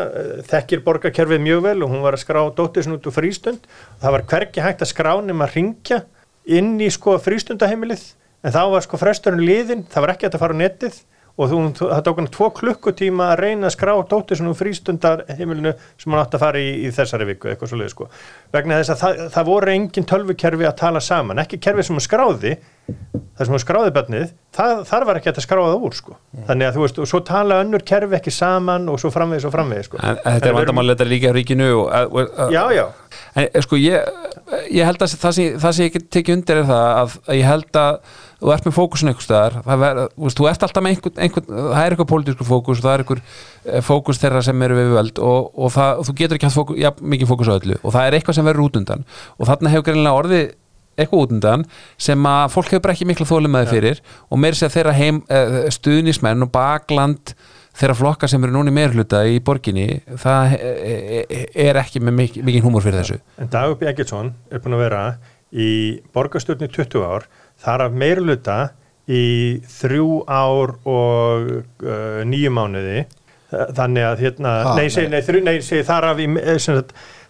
þekkir borgarkerfið mjög vel og hún var að skrá dóttisn út úr frístund. Það var hverki hægt að skrá nema að ringja inn í sko frístundaheimilið. En þá var sko fresturinn liðin, það var ekki að fara á netið og þú, það tók hann tvo klukkutíma að reyna að skrá dóttir svona frístundarheimilinu sem hann átti að fara í, í þessari viku eitthvað svolítið sko. Vegna þess að það, það voru engin tölvukerfi að tala saman ekki kerfi sem hann skráði það sem hann skráði bennið þar var ekki að skráða úr sko. Mm. þannig að þú veist og svo tala önnur kerfi ekki saman og svo framvegis og framvegis sko. En, Þetta er vandamálega líka ríkinu og, og, og, Já, já. En sko ég, ég held að það sem, það sem ég er það að, að ég held að þú ert með fókusin eitthvað staðar þú ert alltaf með einhvern, einhvern það er eitthvað pólitísku fókus það er eitthvað eh, fókus þeirra sem eru við völd og, og, það, og þú getur ekki haft fókus, já, mikið fókus á öllu og það er eitthvað sem verður út undan og þarna hefur greinlega orðið eitthvað út undan sem að fólk hefur ekki mikla þólimaði fyrir ja. og meir sér þeirra heim uh, stuðnismenn og bakland þeirra flokka sem eru núni meirhluta í borginni það er ekki með mikið humor fyrir þessu. En Dagubi Eggertsson er búin að vera í borgarstjórni 20 ár þar af meirluta í þrjú ár og uh, nýju mánuði. Þannig að hérna, ha, nei, segi, nei, þrjú, nei segi, þar af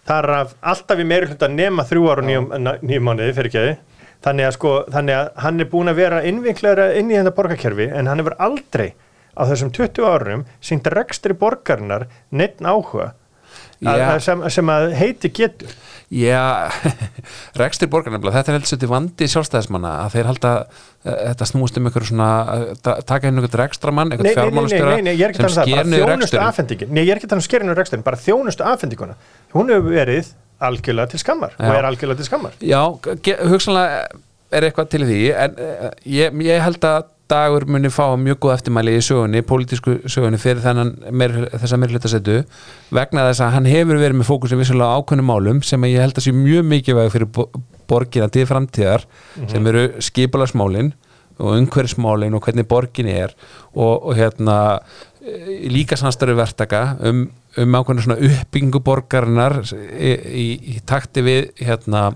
þar af alltaf í meiri hluta nema þrjú ára og nýjum, nýjum mánuði fyrir ekki. Þannig að sko, þannig að hann er búin að vera innvinklara inn í þetta borgarkerfi en hann hefur aldrei á þessum 20 árum syngt rekstri borgarinnar neitt áhuga. Að, að sem, sem að heiti getur. Já, rekstur borgarnefnilega, þetta er heldur svolítið vandi sjálfstæðismanna að þeir halda uh, þetta snúist um ykkur svona uh, ta- taka inn ykkur rekstramann, nei, fjármálastjóra nei, nei, ég er ekki sem um sker niður þjónustu reksturinn. Nei, ég er ekki að tala um skerinu reksturinn, bara þjónustu afhendinguna. Hún hefur verið algjörlega til skammar Já. og er algjörlega til skammar. Já, hugsanlega er eitthvað til því en uh, ég, ég held að dagur muni fá mjög góð eftirmæli í sögunni, pólitísku sögunni fyrir þennan meir, þessa meirhlutasetu vegna þess að hann hefur verið með fókusin vissulega á ákveðnum málum sem ég held að sé mjög mikilvæg fyrir bo- borgina til framtíðar sem eru skipulagsmálin og umhverfismálin og hvernig borgin er og, og hérna eh, líka samstarfi verktaka um, um ákveðna svona uppbyggingu borgarinnar í, í, í takti við hérna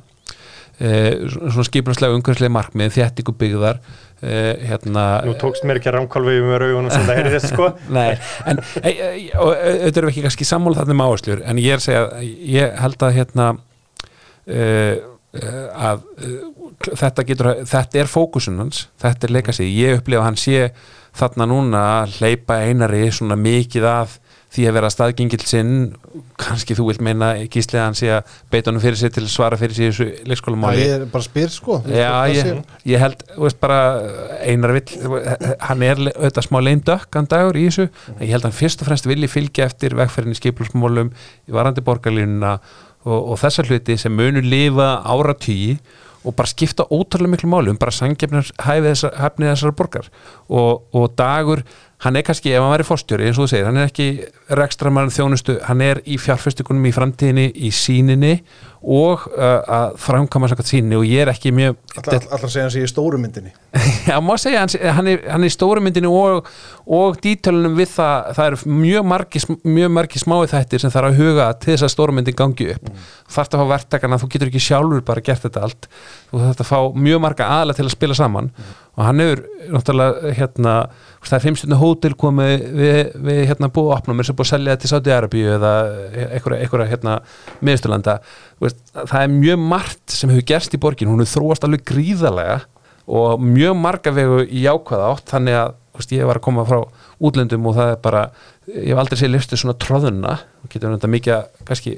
eh, svona skipulagslega umhverfislega markmið þéttingu byggðar eh, hérna Nú tókst mér ekki að rámkálfi með raugunum sem það er þessu sko. Nei, en e, e, og auðvitað erum við ekki kannski sammála þarna um áherslur en ég er að segja, ég held að hérna uh, að uh, þetta getur þetta er fókusun hans, þetta er leika sig ég upplifa hann sé þarna núna að hleypa einari svona mikið að því að vera staðgengil sinn kannski þú vilt meina gíslega hann sé að beita honum fyrir sig til að svara fyrir sig í þessu Það leikskólamáli er bara spyr sko. Já, ég, ég held, þú veist bara einar vill, hann er auðvitað smá leindökkan dagur í þessu. En ég held hann fyrst og fremst vilji fylgja eftir vegferðin í skiplusmólum, í varandi borgarlínuna og, og þessar hluti sem munu lifa áratýji og bara skipta ótrúlega miklu máli um bara þessar, hæfnið þessar borgar. Og, og dagur hann er kannski, ef hann væri fórstjóri eins og þú segir, hann er ekki rekstramann þjónustu, hann er í fjárfestingunum í framtíðinni, í síninni og uh, að framkama samkvæmt síninni og ég er ekki mjög Alltaf segja hann sé í stóru myndinni. Já, má segja, hann, hann, er, hann er í stóru myndinu og, og dítölunum við það, það eru mjög margi, mjög margi smái þættir sem þarf að huga til þess að stóru myndin gangi upp. Mm. þarfst að fá verktakana, þú getur ekki sjálfur bara gert þetta allt, þú þarfst að fá mjög marga aðla til að spila saman. Og hann hefur náttúrulega hérna, það er fimmstjörnu hótel komið við, við hérna búið opnum sem er búið að selja þetta til Saudi Arabíu eða einhverja, einhverja hérna miðsturlanda, veist, það er mjög margt sem hefur gerst í borgin, hún hefur þróast alveg gríðarlega og mjög marga vegu í jákvæða átt þannig að veist, ég var að koma frá útlöndum og það er bara, ég hef aldrei séð listu svona tróðuna, getur þetta mikið að, kannski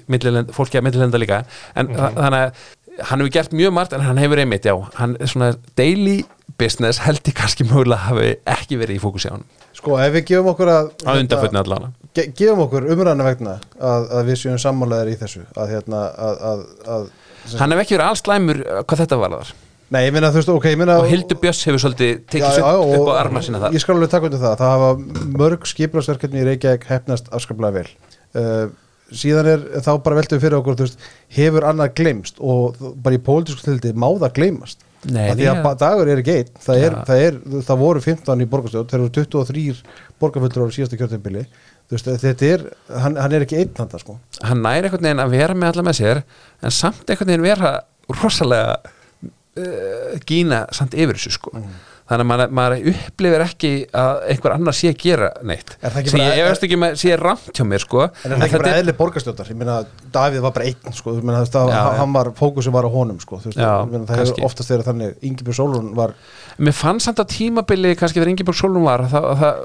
fólki að millilenda líka. En mm þannig að hann hefur gert mjög margt en hann hefur einmitt, já, hann er svona daily business held ég kannski mögulega hafi ekki verið í fókusi á hann Sko ef við gefum okkur að á undanfötni allana ge gefum okkur umræðinu vegna að, að við séum sammálaðir í þessu að hérna að, að, að hann hef ekki verið alls slæmur uh, hvað þetta var þar Nei, ég meina þú veist, ok, ég meina og Hildur Björns hefur svolítið tekið sér upp, á arma sína þar. Ég skal alveg taka undir það, það hafa mörg skipilagsverkefni í Reykjavík hefnast afskaplega vel. Uh, síðan er þá bara veltum við fyrir okkur, þú veist, hefur annað gleymst og bara í pólitísku tildi má það gleymast. Nei, að því að ba- dagur er ekki einn það, Ja. það, það voru 15 í borgarstjórn þeir eru 23 borgarfullur á síðasta kjörtembili veist, þetta er, hann, hann er ekki einn handa sko. hann næri einhvern veginn að vera með alla með sér en samt einhvern veginn vera rosalega uh, gína samt yfir þessu sko. Þannig að maður, maður upplifir ekki að einhver annar sé að gera neitt. Er það ekki sem ég efast ekki með sé ramt hjá mér sko. En er það ekki þetta bara eðli borgarstjórnar? Ég meina, Davíð var bara einn sko, meina, þú veist, að Já, hann var, fókusin var á honum sko, veist, Já, meina, það hefur oftast verið þannig. Ingebjörg Sólrún var mér fannst samt að tímabili kannski þegar Ingeborg Solum var það, það,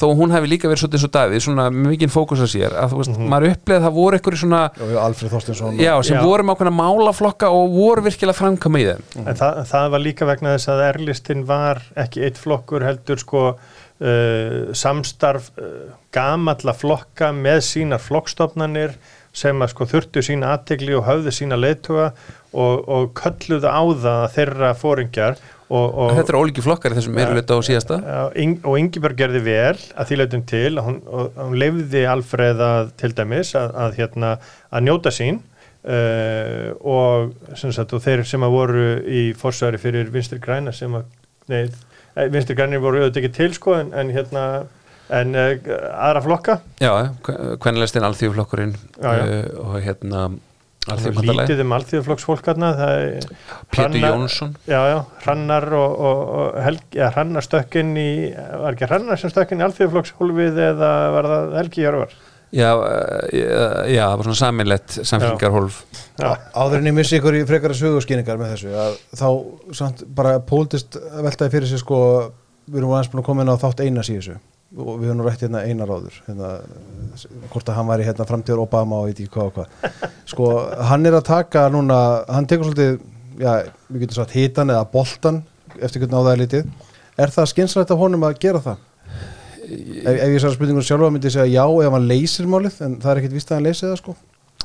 þó hún hefði líka verið svolítið svo Davíð svona mikið fókus að sér að þú veist, maður uppleið það voru einhverju svona já, Alfred Þorstinsson já, sem Já. voru með ákveðna málaflokka og voru virkilega framkama í þeim En það, það var líka vegna þess að erlistin var ekki eitt flokkur heldur sko uh, samstarf uh, gamalla flokka með sínar flokkstofnanir sem að sko þurftu sína aðtegli og höfðu sína leiðtuga og, og kölluðu á það að þeirra fóringjar og, og, þetta er ólíki flokkar þessum meirulita og síðasta. og Ingeborg gerði vel að því leitum til hún, hún lefði Alfreð að til dæmis að, að, hérna, að njóta sín uh, og, sem sagt, og þeir sem að voru í forsværi fyrir vinstri græna sem að eh, vinstri grænir voru auðvitað ekki til sko en, en hérna en uh, aðra flokka. Já, kvennilegstinn alþjóðflokkurinn uh, og hérna lítið um alþjóðflokksfólkarna er Pétur Jónsson. Já, já, Hrannar og, og, og Helgi, ja, Hrannar stökkinn í, var ekki Hrannar sem stökkinn í alþjóðflokkshólfið eða var það Helgi Hjörvar? já, eh, já, það var svona sameinlegt samfélgarhólf Já. Áður en ég missi ykkur í frekara sögurskýningar með þessu að þá samt bara pólitist veltaði fyrir sig sko við erum aðeins búin að koma inn á þátt einas í þessu og við höfum rætt hérna einar áður hérna, hvort að hann væri hérna framtíður Obama og veit ekki hvað og hvað. Sko hann er að taka núna hann tekur svolítið, já, við getum sagt hitan eða boltan eftir hvernig á það er litið. Er það skynsrætt af honum að gera það? Ef, ef ég sagði spurningun sjálfa myndi ég segja já ef hann leysir málið en það er ekkit víst að hann leysir það sko.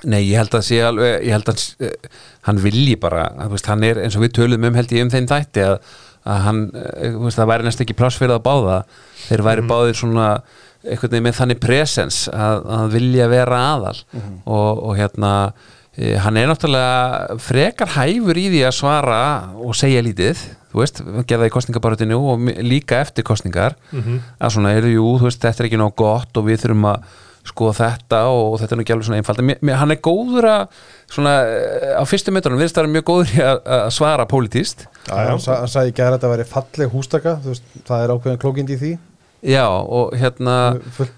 Nei, ég held að alveg, ég held að uh, hann vilji bara, hann er eins og við töluðum um held ég um þeim þætti að, að hann, þú veist, það væri næst ekki pláss fyrir að báða, þeir væri báðir svona einhvern veginn með þannig presens að, að vilja vera aðal. Og, og hérna uh, hann er náttúrulega frekar hæfur í því að svara og segja lítið þú veist, gerða í kostningabarutinu og líka eftir kostningar að svona, er jú, þú veist, þetta er ekki nóg gott og við þurfum að skoða þetta og þetta er nú ekki alveg svona einfald en mér, mér, hann er góður að svona, eh, á fyrstu metrunum virðist það vera mjög góður að, að svara pólitíst Já, hann, sa, hann sagði ekki að þetta væri falleg hústaka veist, það er ákveðin klókind í því. Já og hérna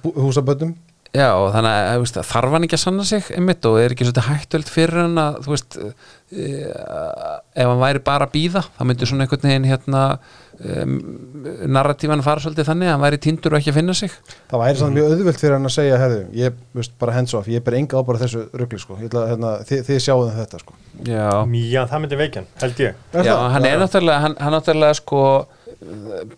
húsaböndum já og þannig að þú veist, þarf hann ekki að sanna sig einmitt og er ekki svolítið hættöld fyrir hann að þú veist e, ef hann væri bara að býða þá myndi svona einhvern veginn hérna um, narratífan fara svolítið þannig að hann væri tindur og ekki að finna sig. Það væri samt mjög auðvelt fyrir hann að segja herðu, ég veist bara hands off, ég ber enga ábara þessu rugli sko, ég ætla að hérna, þið, þið sjáum þetta sko. Já. Já, það myndi veikjan, held ég. Já, hann er náttúrulega hann, hann náttúrulega sko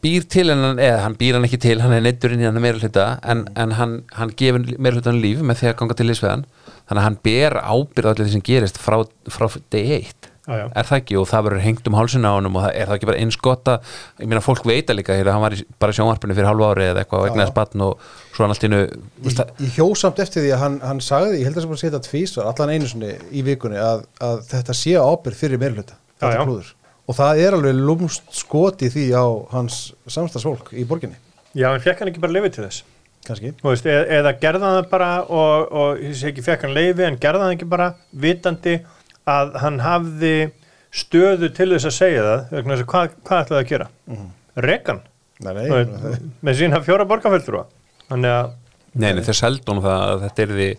býr til en hann, eða hann býr hann ekki til hann er neittur inn í hann meira hluta en, en hann, hann gefur meira hlutan líf með því að ganga til liðsveðan þannig að hann ber ábyrð allir því sem gerist frá, frá degi eitt já. er það ekki? Og það verður hengt um hálsina á honum og það er það ekki bara eins gott að ég meina fólk veita líka hér hann var í, bara í sjónvarpinu fyrir hálfu ári eða eitthvað og egnaði spann og svo hann allt innu ég hjó samt eftir því að hann, hann sagði, ég held að það sem Og það er alveg lúmst skoti því á hans samstagsfólk í borginni, Já, en fekk hann ekki bara leiði til þess? Kannski. Þú veist, eða, eða gerða hann það bara og, og ég sé ekki fekk hann leiði en gerða hann ekki bara vitandi að hann hafði stöðu til þess að segja það vegna þess að hvað, hvað ætlaði að gera? Mm. Rekan, Nei, nei, veist, með sína fjóra borgarfjöldrúa þannig að Nei, nei, þeir seldu honum það að þetta er því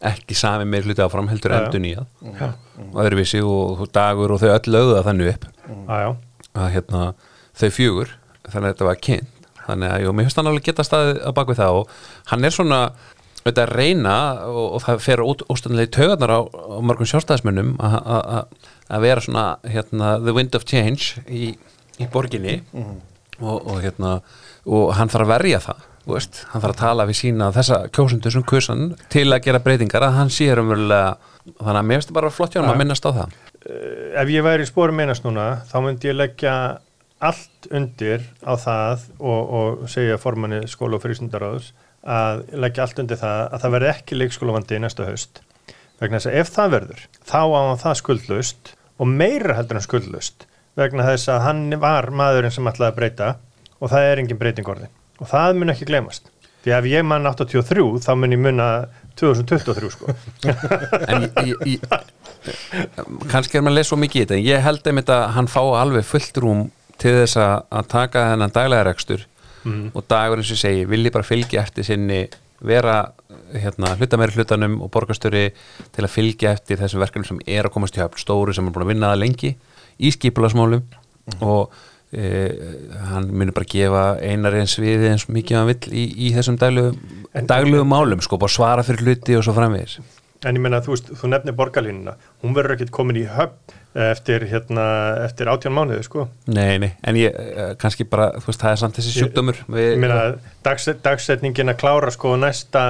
ekki sami meir hluti áfram heldur já. endur nýjað já, og öðruvísi og, og dagur og þau öll lögðu það þannig upp. Að hérna, þau fjögur þannig að þetta var kynnt. Þannig að jú, mér finnst hann alveg geta staðið að bak við það og hann er svona auðvitað að reyna og, og það fer óstæðanlega í taugarnar á, á mörgum sjálfstæðismönnum að- vera svona hérna, the wind of change í, í borginni. Og, og hérna og hann þarf að verja það veist, hann þarf að tala við sína þessa kjósundur sem kusan til að gera breytingar að hann sé umverulega þannig að mér finnst það bara flott hjá hann að minnast á það. Ef ég væri í spórum einast núna þá myndi ég leggja allt undir á það og, og segja formanni skóla og frísundaráðs að leggja allt undir það að það verði ekki leikskólavandi næsta haust. Vegna þess að ef það verður þá á hann það skuldlust og meira heldur en skuldlust vegna þess að hann var maðurinn sem ætlaði að breyta og það er engin breyting orðin og það mun ekki glemast því að ef ég mann 83 þá mun ég munna 2023 sko. En ég, ég, ég, kannski er að lesa svo mikið í þetta en ég held einmitt að hann fá alveg fullt rúm til þess að, taka þennan daglega rekstur og dagur eins og ég segi, vilji bara fylgja eftir sinni vera hérna, hluta meiri hlutanum og borgastöri til að fylgja eftir þessum verkefnum sem er að komast í höfn stóru sem er búin að vinna það lengi í skipulasmálum og e, hann munir bara gefa einar eins við eins mikið hann vill í, í þessum daglegu, En- daglegu málum sko, bara svara fyrir hluti og svo framvegis. En ég meina, þú þú nefnir borgarlínuna, hún verður ekkert komin í höfn eftir, hérna, eftir átján mánuði, sko. Nei, nei, en ég eh, kannski bara, þú veist, það er samt þessi sjúkdómur. við, Ég meina, dags, dagsetningin að klára, sko, næsta,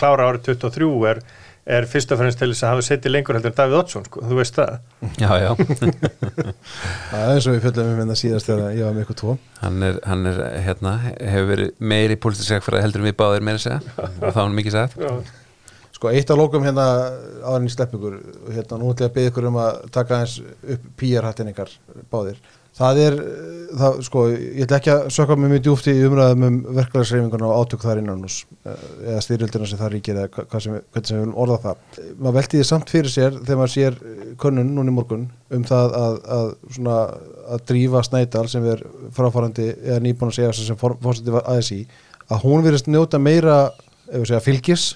klára árið 23 er, er fyrst og fremst til þess að hafa setið lengur heldur en Davíð Oddsson, sko, þú veist það. Já, já, Það er eins og við fjöldum um hérna síðast þegar ég var með ykkur tvo. hann er, hann er hérna, hefur verið meiri pólitísk fyrir heldur en við báðir meira að segja og það var hann mikið sagt Já, Sko, eitt af lókum hérna áðurinn í slepp ykkur, hérna nú ætla ég að byggja ykkur um að taka eins upp pýjarhattin ykkar báðir. Það er, eh, það, sko, ég ætla ekki að sökka mig mjög djúft í umræðum um verklæðisreifinguna og átök þar innan hús eh, eða styrjöldina sem það ríkir eða sem, hvernig sem við viljum orða það. Maður velti því samt fyrir sér þegar maður sér eh, könnun núna í morgun um það að, að, svona, að drífa Snædal sem er fráfarandi eða nýbúin að segja sem fórseti ASI að hún virðist njóta meira segja, fylgis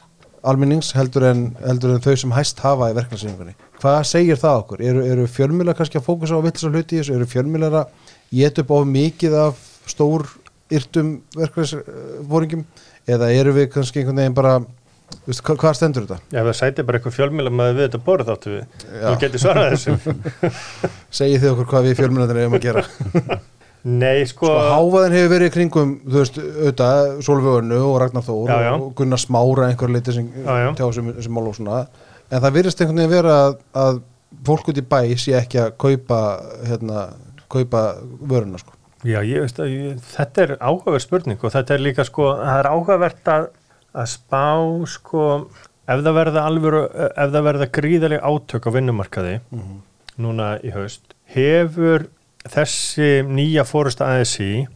almennings heldur en, heldur en þau sem hæst hafa í verkefnarsýningunni. Hvað segir það okkur? Eru, eru fjölmjölar kannski að fókusa á villis og hluti í þessu? Eru fjölmjölar að geta upp á mikið af stór yrtum verkefnarsfóringum eða eru við kannski einhvern veginn bara Vist, hva, hvað stendur þetta? Já, það sæti bara eitthvað fjölmjöla með við þetta borð áttu við. Þú getur svarað þessu. Segið þið okkur hvað við fjölmjölarnir erum að gera? Nei, sko... Sko háfaðin hefur verið kringum, þú veist, auðvitað, Solvögunu og Ragnar Þór Já, já. og Gunnar Smára einhver leiti sem Já, já. tjá sem, sem mál og svona en það virðist einhvern veginn vera að, að fólk út í bæ sé ekki að kaupa hérna, kaupa vöruna sko. Já, ég veist að ég, þetta er áhugaverð spurning og þetta er líka sko, það er áhugavert að, að spá sko, ef það verða alvöru, ef það verða gríðaleg átök á vinnumarkaði núna í haust, hefur þessi nýja fórust ASI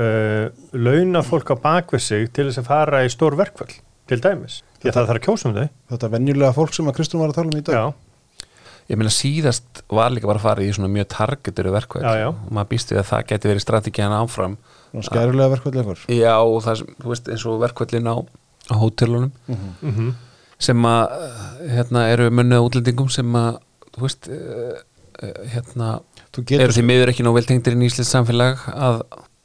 uh, launa fólk á bakvið sig til þess að fara í stór verkvöld, til dæmis. Að það þarf að kjósa um þau. Þetta venjulega fólk sem að Kristján var að tala um í dag. Já, Ég meina síðast var líka bara að fara í svona mjög targeturu verkvæð Já, já. og maður býst við að það geti verið strategíðan áfram. Skærulega verkvöld einhver Já, og það sem, þú veist, eins og verkvællin á, á hótelunum. Mm sem að, eh, hérna, eru munnuð útlendingum sem að, þú veist uh, uh, hérna, Þú getur, eru því miður ekki nóg vel tengdir inn í Íslands samfélag að,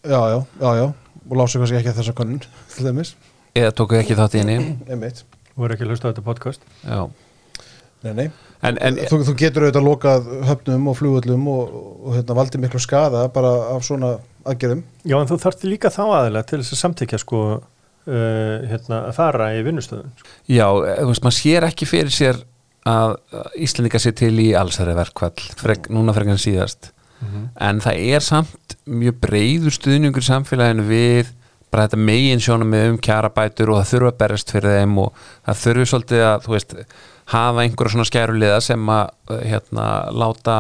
já, já, já, já. Og lásu kannski ekki að þessa konun til dæmis, eða tókuð ekki þátt í henni? Einmitt. Voru ekki að hlusta á þetta podcast. Já, Nei, nei, en, en þú, þú getur auðvitað lokað höfnum og flugöllum og, og hérna, valdi miklu skada bara af svona aðgerðum. Já, en þú þarfti líka þá aðeila til þess að samtækja sko uh, hérna, að fara í vinnustöðun. Já, eh, þú veist, maður sér ekki fyrir sér að að Íslendinga sé til í allsæri verkvall, frek, núna frekar en síðast. En það er samt mjög breyður stuðningur í samfélaginu við bara þetta megin sjónum með um kjarabætur og það þurfa að berjast fyrir þeim og það þurfi svolítið að, þú veist, hafa einhverja svona skæruliða sem að eh, hérna, láta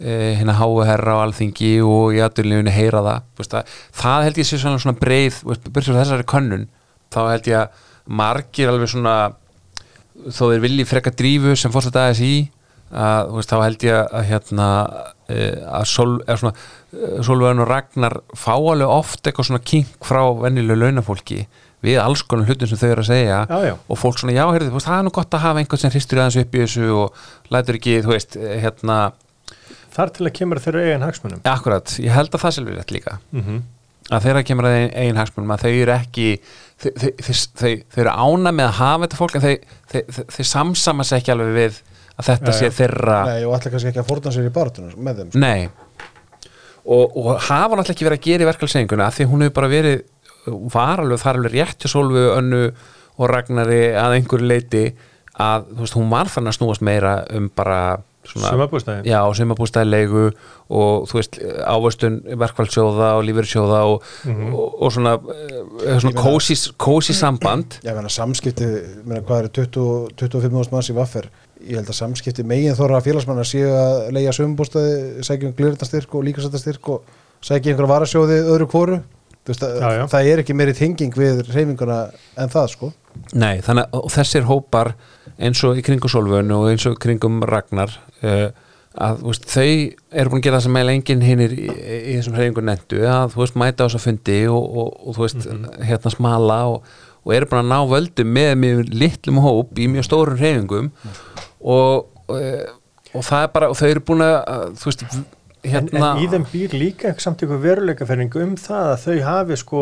eh, hérna háu herra á alþingi og í aðurlífinu heyra það, veist, það, það held ég sé svona, svona breið, veist, byrjum þessari könnun þá held ég að margir alveg svona þó þeir vilji frekka drífu sem fórst að aðeins í að, veist, þá held ég að hérna að sol, eða svona Solveigun og Ragnar fá alveg oft eitthvað svona kink frá venjulegu launafólki við alls konar hlutum sem þau eru að segja Já, já. og fólk svona, já, heyrðu, það er nú gott að hafa einhvern sem hristur aðeins upp í þessu og lætur ekki, þú veist, eh, hérna Þar til að kemur þeirra eigin hagsmunum. akkurat, ég held að það alveg rétt líka Mm að þeirra kemur að eigin, eigin hagsmunum að þau eru ekki þau, þau, þau, þau, eru ána með að hafa þetta fólk en þau, þau, þau, þau samsama sér ekki alveg við að þetta Nei, sé þeirra Nei, og ætla kannski ekki að fórna sér í barátunum með þeim sko. Nei. Og, og hafa náttúrulega ekki verið að gera í verkefælsenguna af því að hún hefur bara verið var alveg, það er alveg rétt til Solvu önnu og Ragnari að einhverju leiti að þú veist, hún var þannig að snúast meira um bara svona, Sumarbústaði. já, sumabústæðilegu og þú veist, ávöstun verkfælsjóða og lífyrsjóða og, og, og svona, eh, svona kósi, samband. Ég meina samskipti, meina, hvað eru 20 25.000 manns í vaffer ég held að samskipti megin þóra félagsmanna séu að leia sömumbústaði, sækja um glirindastyrk og líkasættastyrk og sækja einhverja varasjóði öðru kvoru veist, að, Já, já. það er ekki meiri tenging við reyfinguna en það sko. Nei, þannig að og þessir hópar eins og í kringum Solvönu og eins og í kringum Ragnar uh, að veist, þau eru búin að gera það sem meðal enginn hinnir í, í þessum hreyfingu nendu að þú veist, mæta á þess að fundi og, og, og þú veist, hérna smala og, og eru búin að ná völdum með mjög litlum hóp í mjög stórum hreyfingum og, og, og það er bara, og þau eru búin að þú veist, En, hérna en í þeim býr líka samt ykkur veruleikaferning um það að þau hafi sko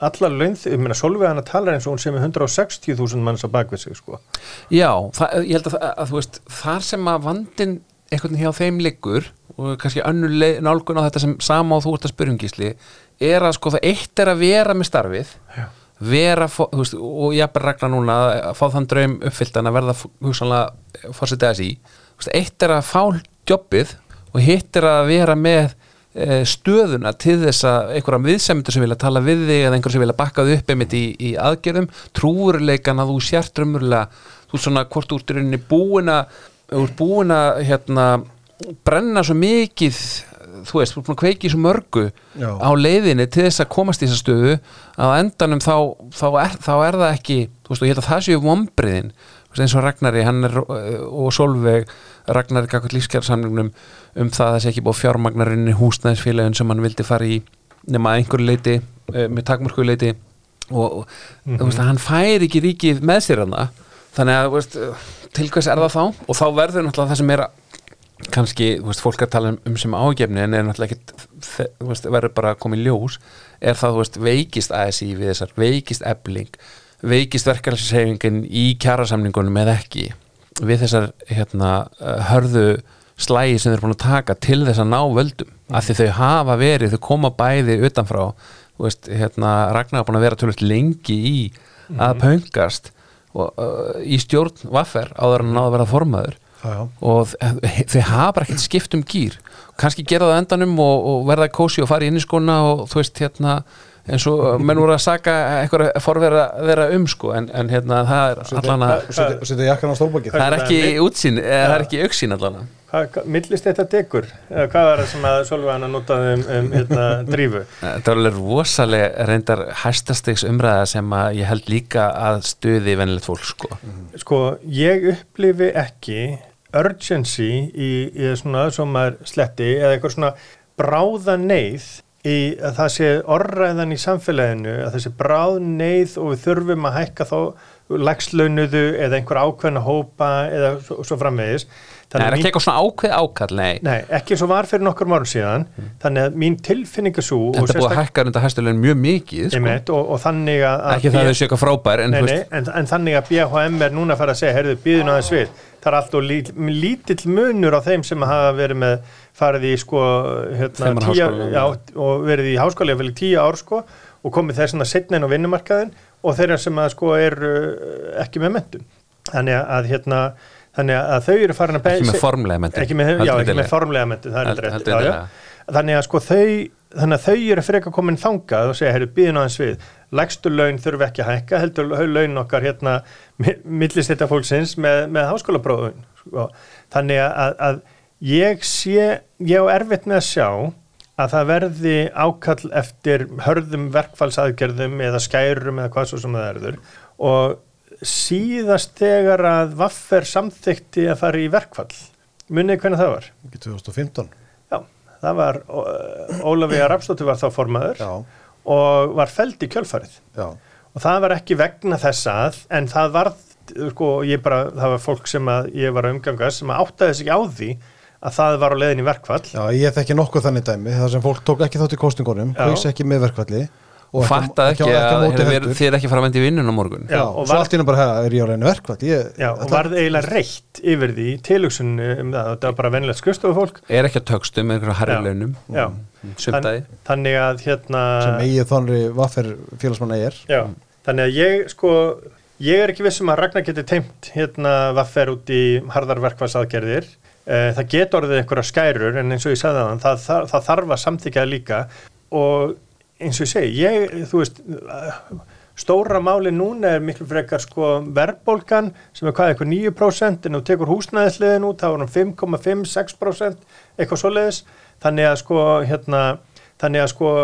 allar laun, ég meina Solveigana talar eins og hún sem er 160.000 manns á bakvið sig sko. Já, það, ég held að, að, að þú veist, þar sem að vandin einhvern veginn hjá þeim liggur og kannski leið- nálgun á þetta sem sama og þú ert að spyrjungisli er að sko það eitt er að vera með starfið Já. Vera, veist, og ég er regla núna að fá þann draum uppfylltan að verða hugsanlega fórsetið að sí eitt er að fá jobbið og hitt er að vera með e, stöðuna til þess að einhverja viðsemyndur sem vilja tala við þig eða einhverja sem vilja bakka þig upp einmitt í, í aðgerðum. Trúurleikan að þú sért raunverulega þú ert svona hvort rauninni búin að búin að hérna, brenna svo mikið þú veist, búin að kveiki svo mörgu Já. á leiðinni til þess að komast í þessa stöðu að endanum þá, þá, er, þá er það ekki þú veist, og ég held að það séu vombriðin eins og Ragnari, hann er og Solveig, Ragnari gafkvæmt lífskjársamlingnum um það að það sé ekki búið fjármagnarinn í húsnæðisfélagin sem hann vildi fara í nema einhverju leiti uh, með takmörku leiti og, og þú veist að hann fær ekki ríkið með sér hana þannig að þú veist, til hvers er það þá? Og þá verður náttúrulega það sem er kannski, þú veist, fólk er að tala um, um sem ágefni en er náttúrulega þe- þú veist, verður bara að koma í ljós er það, þú veist, veikist ASI við þessar, veikist ebling veikist verkefælsefingin í kjarasamningunum eða ekki við þessar hérna, uh, hörðu slægi sem þeir eru búin að taka til þess að ná völdum af því þau hafa verið, þau koma bæði utanfrá, þú veist, hérna Ragnar er búin að vera tölvöld lengi í að pöngast og, uh, í stjórn vaffer áður en að vera formaður Já, já. og þ- þau hafa bara ekkert skipt um gýr kannski gera það endanum og, og verða kósi og fara í inniskona og þú veist hérna eins og menn voru að saka eitthvað forvera vera um sko en, en hérna það er allan að það er ekki útsýn, eða það er ekki auksýn allan að millist þetta degur? Eða hvað var það sem að að notaði um, um hérna, drífu? það er alveg rosalega reyndar hæstastegs umræða sem að ég held líka að stuði venilegt fólk sko Sko, ég upplifi ekki urgency í, í svona sem maður sletti eða eitthvað svona bráða neyð í að það sé orræðan í samfélaginu að það sé bráð neyð og við þurfum að hækka þá lagslaunuðu eða einhver ákveðna hópa eða svo, svo framvegis það er ekki eitthvað svona ákveð ákall, nei. Nei, ekki eins og var fyrir nokkur mörgum síðan. Þannig að mín tilfinning er svo er búið að hækka reyndar hæstulegin mjög mikið sko. Einmitt, og, og þannig að, ekki það að þau séu eitthvað frábær en nei, nei, en, en þannig að BHM er núna að fara að segja, heyrðu, býðun aðeins við. Það er alltaf lí, lítill munur á þeim sem hafa verið með farið í sko, hérna, tíu, já, og verið í háskóla vel í tíu ár sko og komið þess að setna inn á vinnumarkaðin og þeirra sem að sko er mentun þannig að þau eru farin að ekki með formlega menntun. ekki með, já, ekki með formlega endilega. þannig að sko þau þannig að þau eru frekar komin þangað og segja, heyrðu, býðin aðeins við lægstu laun þurfi ekki að hækka, heldur laun okkar hérna, millist þetta fólksins með, með háskólaprófun sko. þannig að, að ég sé, ég á erfitt með að sjá að það verði ákall eftir hörðum verkfallsaðgerðum eða skærum eða hvað svo sem það erður og síðast þegar að Vaffer samþykti að fara í verkfall. Munið hvernig það var? Ekki 2015 Já, það var Ólafía Rapsdóttir var þá formaður Já, og var feld í kjölfarið. Já, og það var ekki vegna þess að en það var, sko, bara það var fólk sem að ég var að umgangast sem að áttaði sig ekki á því að það var á leiðin í verkfall. Já, ég þekki nokkuð þannig dæmi þar sem fólk tók ekki þátt í kostingunum kaus ekki með verkvalli og fattað ekki á- að þið er ekki að fara að vendi vinnun á morgun. Já, og svo allt í hennu bara, "Ha, er ég á reynu Já, og varð eiginlega reitt yfir því tilugsun um það, þetta var bara venilegt skrifstofufólk er ekki að tökstum harri Já. launum? Já. sumtaði þannig að hérna sem eigið þannri vaffer félagsmanna er. Já, þannig að ég sko ég er ekki vissum að Ragnar geti teimt hérna vaffer út í harðar verkfallsaðgerðir. Eh, það getur orðið einhverja skærur en eins og ég sagði það, það, það, það þarf að samþykja líka. Og eins og ég segi, ég, þú veist stóra máli núna er miklu frekar sko verðbólgan sem er hvað, eitthvað 9% en þú tekur húsnæðisliðin út, þá er hann 5,5-6% eitthvað svoleiðis, þannig að sko hérna, þannig að sko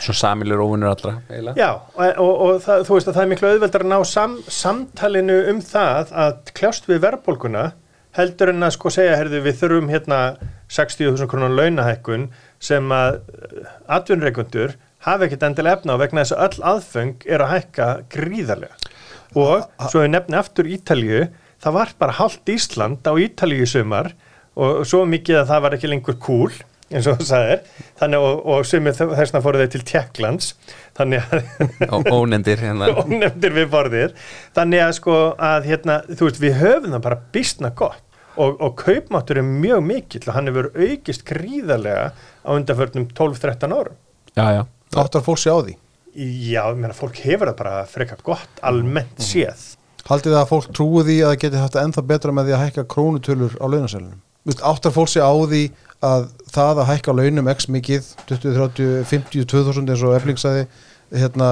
svo samilur óvinnur allra eiginlega. Já, og, og, og það, þú veist að það er miklu auðveldar að ná sam, samtalinu um það að kljást við verðbólguna heldur en að sko segja, herðu, við þurfum hérna 60.000 krónar launahækkun sem að atvinnreikundur hafa ekkert endilega efna á vegna þess að öll aðföng er að hækka gríðarlega. Og svo ég nefni aftur Ítalju, það var bara hálft Ísland á Ítalju í sumar og svo mikið að það var ekki lengur cool eins og það sagðir. Þannig og, og sumir þessna fóru þeir til Tjekklands þannig að og ónefndir hérna. ónefndir við borðir. Þannig að sko að hérna þú veist við höfum það bara býstna gott og, og kaupmáttur er mjög mikill. Og hann hefur aukist gríðarlega á undanförnum 12-13 árum. Já, já. áttar fólk sér á því? Já, ég meina fólk hefur það bara frekar gott almennt séð. Haldið það að fólk trúi því að það geti haft það ennþá betra með því að hækka krónutölur á launasælunum áttar fólk sér á því að það að hækka launum x mikið 20, 30, 50, 2000 eins og eflingsæði hérna,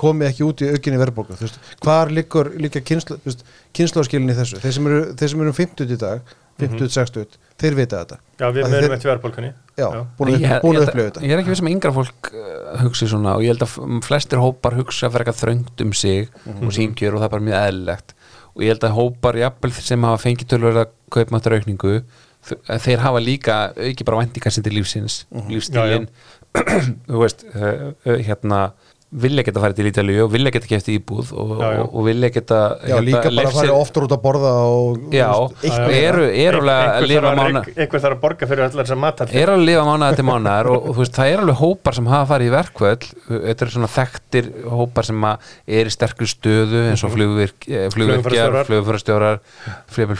komi ekki út í aukinni veist, hvar liggur líka kynnslóðskilin í þessu? Þeir sem eru, þeir sem eru um 50 í dag 50, 60, þeir vita þetta. Já, við Að mögum eftir verðbólkunni já, búin að, að upplifa þetta. ég er ekki viss um að yngra fólk uh, hugsi svona og ég held að flestir hópar hugsa fyrir eitthvað þröngt um sig og sínkjör og það er bara mjög eðlilegt. Og ég held að hópar jafnvel sem hafa fengið tölverða kaupmáttur aukningu þeir hafa líka auki bara væntingar sem til lífsins lífstílin þú veist uh, uh, hérna vilja geta farið til Ítalíu og vilja geta kefti íbúð og, Já, já. og, vilja geta Já, líka bara leyft að fara sér- oftur út að borða og Já, þú veist, Já, eitthvað já. eru, eru alveg að Einhver lifa þarf að- borga fyrir allar þessar matar er alveg að lifa mánuðar til mánuðar og, og þú veist, það er alveg hópar sem hafa farið í verkvöld þetta eru svona þekktir hópar sem að er í sterkri stöðu eins og flugvirk, eh, flugvirkjar, Flugumferðarstjórar. flugfærastjórar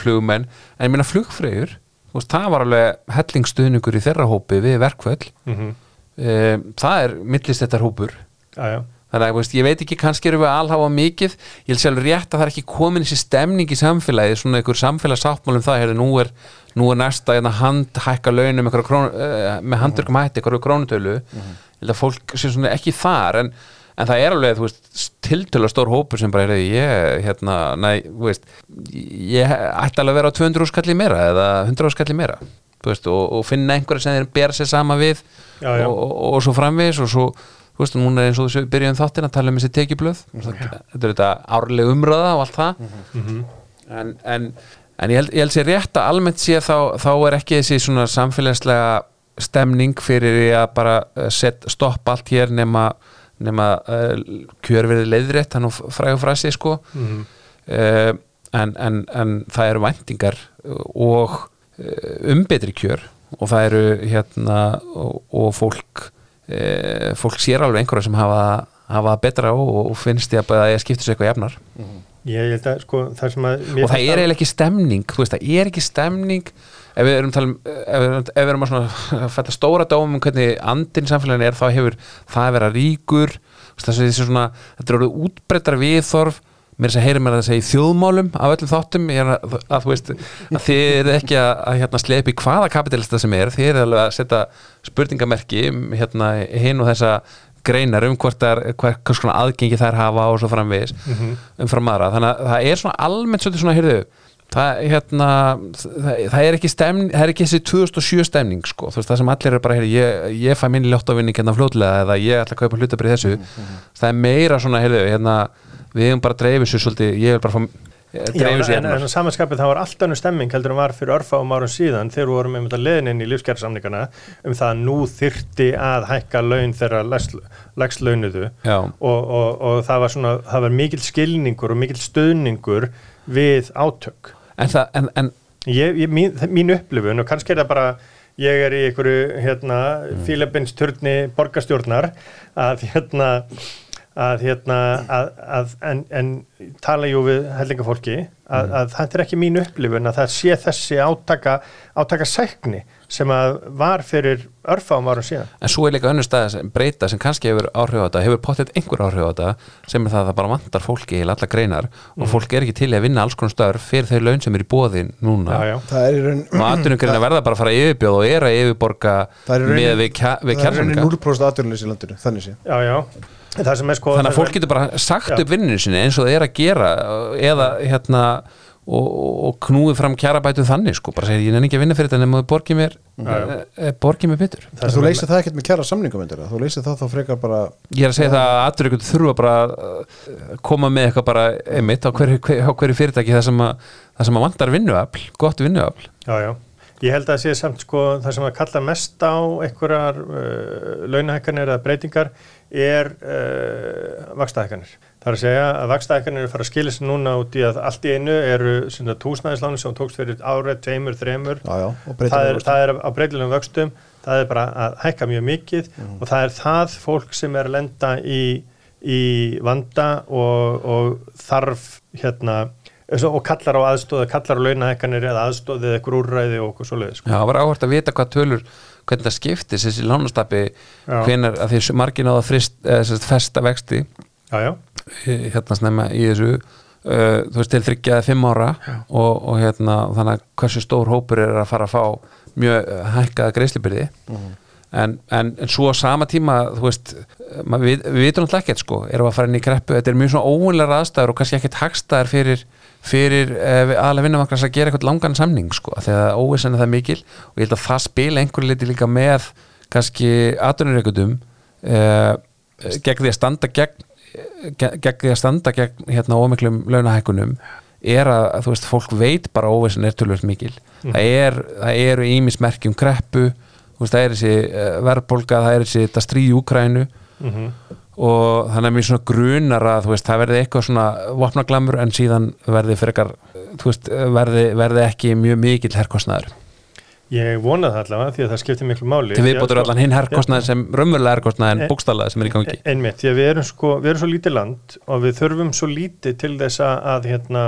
flugmenn, en ég meina flugfreyjur þú veist, það var alveg hellingstuðningur í þeirra hópi við verkvöld Mhm. E, það er millist þetta hópur Já, já, þannig að veist, ég veit ekki, kannski erum við að alhafa mikið, ég held sjálfur rétt að það er ekki komin þessi stemning í samfélagi svona einhver samfélagsáttmálum það, heyrðu, nú er nú er næsta hérna, handhækka launum krón, uh, með handurkum hætti einhverju krónutölu, ég held að fólk sé svona ekki þar, en, en það er alveg þú veist, tiltölu stór hópur sem bara heyrðu, ég, hérna, næ, þú veist ég ætti alveg að vera á 200 skalli meira eða 100 skalli meira veist, og, og finna einhverja sem þeir bera sér sama við Já, já. Og, og, og svo framvis og svo þú veist, núna er eins og þú byrjuðum þáttin að tala um þessi tekiblöð þetta er þetta árleg umræða og allt það Mhm. en, en, en ég held, ég held sér rétt að almennt sé þá, þá er ekki þessi svona samfélagslega stemning fyrir því að bara eh, set, stoppa allt hér nema, nema uh, kjörverið leiðrétt hann og fræðu frasi sko Mhm. uh, en, en, en það eru væntingar og uh, um betri kjör og það eru hérna og, og fólk uh, fólk sér alveg einhverja sem hafa, hafa betra og, og finnst ég að það skiptur sér eitthvað jafnar. Ég held að sko það sem að og það er að- eiginlega ekki stemning þú veist, það er ekki stemning ef við erum, að tala um, ef við ef við erum að svona fætta stóra dómum um hvernig andinn samfélagin er þá hefur það að vera ríkur. Þess að þessi svona, þetta er orðið útbreyttar viðþorf mér er að heyra mér að það segja þjóðmálum af öllum þáttum er að, að veist að þið eru ekki að, að hérna, slepi hvaða kapitalista sem er þið eru alveg að setja spurningamerki um, hérna, hinn og þessa greinar um hvort það er hver, hvers konar aðgengi þær hafa og svo framvegis umfram aðra, þannig að það er svona almennt svolítið svona, heyrðu það, hérna, það, það er ekki stemning það er ekki þessi 2007 stemning sko, þú veist, það sem allir er bara, heyrðu, ég, ég fæ minni ljóttavinning hérna fljótlega eða ég ætla að kaupa hlutabrið þessu. Það er meira svona, heyrðu, hérna við hefum bara dreifið sér svolítið, ég vil bara fá Já, dreifið sér en, hérna. en samanskapið það var allt önnur stemming heldur en var fyrir örfáum árum síðan þegar við vorum einmitt að leiðin inn í lífskjærsamningana um það að nú þyrti að hækka laun þeirra lægst launuðu og, og, og það var svona, það var mikill skilningur og mikill stöðningur við átök. En það, en, en ég, ég, mín, mín upplifun og kannski er það bara ég er í einhverju hérna, fílabinsturni borgarstjórnar að hérna að hérna að, að, en, en tala jú við hellingafólki að, að þetta er ekki mín upplifun að það sé þessi átaka átaka sækni sem að var fyrir örfáum árum síðan En svo er líka önnur stað sem breyta sem kannski hefur áhrif á þetta, hefur pottet einhver áhrif á þetta sem er það að það bara vantar fólki í alla greinar og fólk er ekki til í að vinna alls konar störf fyrir þau laun sem er í bóðin núna já, já. það er í raun og atvinnugreina verða bara að fara að yfirbjóða og er að yfirborga er rauninni- með við, við það er í kjærsamlinga 0% atvinnuleysi í landinu, þannig sé já, já. það sem er sko þannig að fólk getur bara sagt Já. upp vinninu sinni eins og það er að gera eða hérna og, og knúið fram kjarabætu þannig sko, bara segir ég nenni ekki að vinna fyrir þetta nema þú borgið mér, Já, já. e, borgið mér betur En þú leysir það ekkert með kjara samningamöndir þú leysir það þá frekar bara ég er að segja það að allir ykkur þurfa bara að uh, koma með eitthvað bara einmitt á hverju, hver, á hverju fyrirtæki það sem að, það sem að vantar vinnuafl, gott vinnuafl Já, já. Ég held að það sé samt sko það sem að kalla mest á einhverjar uh, launahækkanir eða breytingar er uh, vakstahækkanir. Það er að segja að vakstahækkanir er að fara að skilja sig núna út í að allt í einu eru túsnæðislánu sem tókst fyrir árið, tveimur, þreimur. já, já, og Það er, það er á breytilegum vöxtum, það er bara að hækka mjög mikið og það er það fólk sem er að lenda í, í vanda og, og þarf hérna og kallar á aðstóð, kallar á launahækkanir eða aðstóð eða eitthvað úrræði og okkur svoleiðis. Sko. Já, það var áhvert að vita hvað tölur hvernig það skiptis þessi lánastabi að því margir náða frist, eða, festa vexti Já, já, eh, hérna snemma í þessu uh, þú veist til þryggja eða fimm ára og, og hérna þannig að hversu stór hópur er að fara að fá mjög eh, hækkaða greiðslibyrði en, en, en svo á sama tíma þú veist, eh, maður- við, við vitum náttúrulega ekkert sko, erum að fara inn í kreppu? Þetta er mjög svona óvunlega aðstæður og kannski ekkert hagstæður fyrir, fyrir uh, aðlega vinnumakrans að gera eitthvað langan samning sko, þegar óvissan er það mikil. Og ég held að það spila einhverju liti líka með kannski atvinnureikundum uh, gegn því að standa gegn gegn því að standa gegn hérna ómiklum launahækkunum er að, þú veist, fólk veit bara óvissin er tölvöld mikil. Það, er, það eru ímismerki um kreppu veist, það er þessi uh, verðbólga það er þessi þetta stríð í Úkrænu Mhm. og þannig að mér svona grunar að veist, það verði eitthvað svona vopnaglamur en síðan verði frekar veist, verði, verði ekki mjög mikill herkostnaður Ég vona það allavega því að það skiptir miklu máli. Til viðbótur að, allan hinn herkostnaður sem raunverulega herkostnaður Eh, en bókstaflega sem er í gangi. sko, Einmitt, því að við erum, sko, við erum svo lítið land og við þurfum svo lítið til þess að, hérna,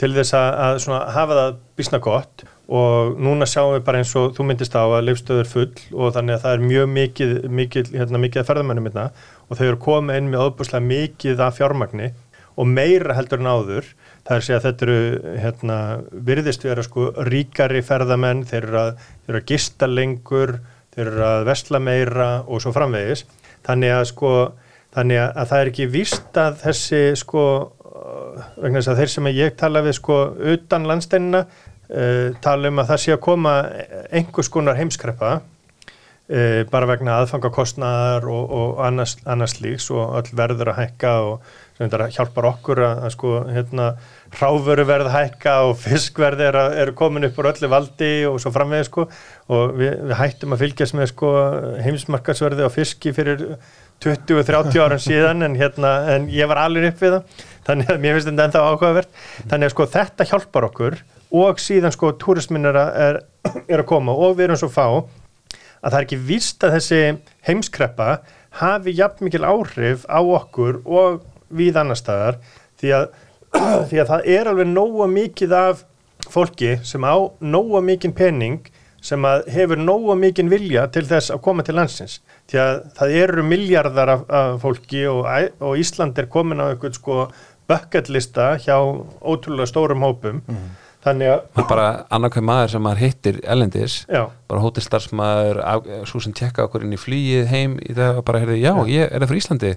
til þess að, að svona, hafa það bísna gott. Og núna sjáum við bara eins og þú myndist á að leifstöður full og þannig að það er mjög mikið, mikið, hérna, mikið að ferðamennum hérna. Og þau eru komið inn með óbúslega mikið af fjármagni og meira heldur en áður það er að segja að þetta eru hérna, virðist vera sko ríkari ferðamenn þeir eru að, þeir eru að gista lengur þeir eru að vesla meira og svo framvegis. Þannig að sko þannig að, að það er ekki víst að þessi sko vegna þess að þeir sem ég tala við sko utan landsteinina uh, tala um að það sé að koma einhvers konar heimskreppa uh, bara vegna aðfangakostnaðar og, og annars, annars líks og öll verður að hækka og þetta hjálpar okkur að, að sko hérna hráfuru verð hækka og fiskverði er, að- eru komin upp úr öllu valdi og svo framvegið sko. Og við, við hættum að fylgjast með sko heimsmarkasverði á fiski fyrir 20-30 árum síðan en hérna en ég var alveg upp við það. Þannig að mér finnst þetta ennþá áhugavert. Þannig að sko þetta hjálpar okkur og síðan sko túrismin er, að- er, er að koma og við erum svo fá að það er ekki víst að þessi heimskreppa hafi jafn mikil áhrif á okkur og við annar staðar því að, því að það er alveg nóga mikið af fólki sem á nóga mikinn pening sem hefur nóga mikinn vilja til þess að koma til landsins. Því að það eru miljardar af, af fólki og, og Ísland er komin á einhvern sko bucketlista hjá ótrúlega stórum hópum þannig að bara annarkvæm maður sem maður hittir ellendis já, bara hótelstarfsmaður, svo sem tekka okkur inn í flýið heim í það og bara heyrði, já, ég er það frá Íslandi?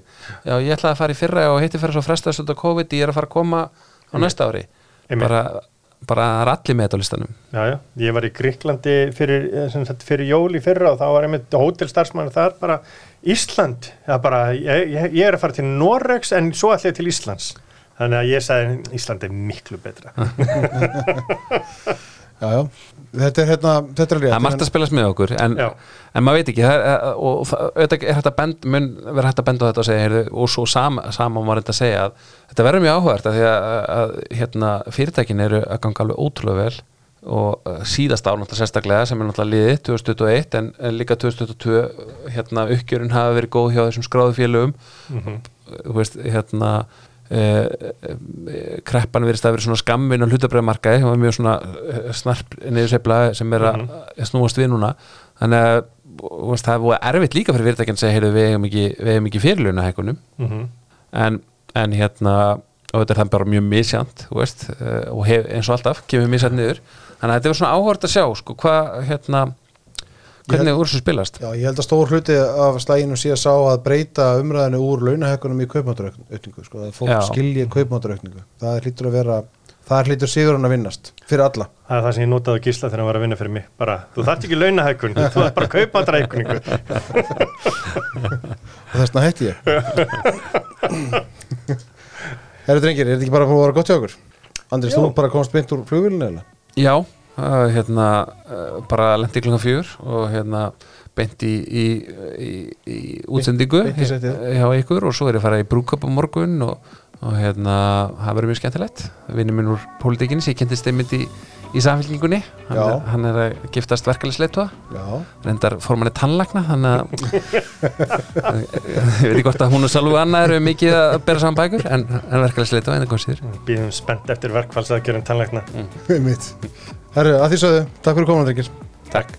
Já, ég ætlaði að fara í fyrra og hitti fyrir svo frestast út af COVID, ég er að fara að koma á næsta ári. Einmitt. bara, bara allir með þetta á listanum. Já, já, ég var í Gríklandi fyrir, eh, sagt, fyrir jól í fyrra og þá var einmitt hótelstarfsmann þar bara Ísland, bara, ég, ég, er að fara til Noregs en svo ég til Íslands þannig að ég sagði Ísland er miklu betra. Já, já, þetta er hérna, þetta er rétt það er margt að spilast með okkur en, en maður veit ekki það er, og það- auðvitað er hægt að bend, mun vera hægt að benda á þetta og segja, heyrðu, og svo sama, sama maður reynda að segja að þetta verður mjög áhugavert af því að, að hérna, fyrirtækin eru að ganga alveg ótrúlega vel og uh, síðast náttúrulega sérstaklega sem er náttúrulega liðið 2021 en, en líka 2022 hérna uppgjörun hafa verið góð hjá þessum skráðu félögum. Þú veist, hérna kreppan verist að vera svona skamvin á hlutabræðmarkaði og mjög svona uh, snarp niðursefla sem er að mm snúast við núna. Þannig að það er búið erfitt líka fyrir fyrirtækinn að segja, heyrðu, við eigum ekki, ekki fyrirluna hækkunum mm en, en hérna og þetta er það bara mjög misjant uh, og hef, eins og alltaf kemur misjant niður. Þannig að þetta er svona áhvert að sjá sko, hvað hérna hvernig úr þessu spilast Já, ég held að stór hluti af slæginu sé að sá að breyta umræðinu úr launahekkunum í kaupmáttaraukningu sko, að fólk Já. skilji kaupmáttaraukningu það hlýtur að vera, það hlýtur sigurinn að vinnast fyrir alla Það er það sem ég notaði að gísla þegar hann var að vinna fyrir mig bara, þú þarft ekki launahækun, þú þarft bara að kaupa drækuningu og þess vegna hætti ég Herru drengir, er þetta ekki bara að vera gott hjá okkur? Andris, Jú. þú bara komst beint úr? Já, uh, hérna uh, bara lendi klunga fjör og hérna beint í, í, í, í útsendingu hjá ykkur og svo er ég að fara í brúköp á morgun og, og hérna það verður mjög skemmtilegt. Vinur minn úr pólitíkinni sem ég kentist einmitt í, í samfélkingunni hann, er- hann er að giftast verkefælisleitua reyndar formanni tannlagna þannig að ég veit ekki hvort að hún og Salvu Anna eru mikið að bera saman bækur en, en verkefælisleitua en það kom sér Býðum spennt eftir verkfallsaðgerðum tannlækna. Mitt Herru, að því sögðu, takk fyrir komin drengir. Takk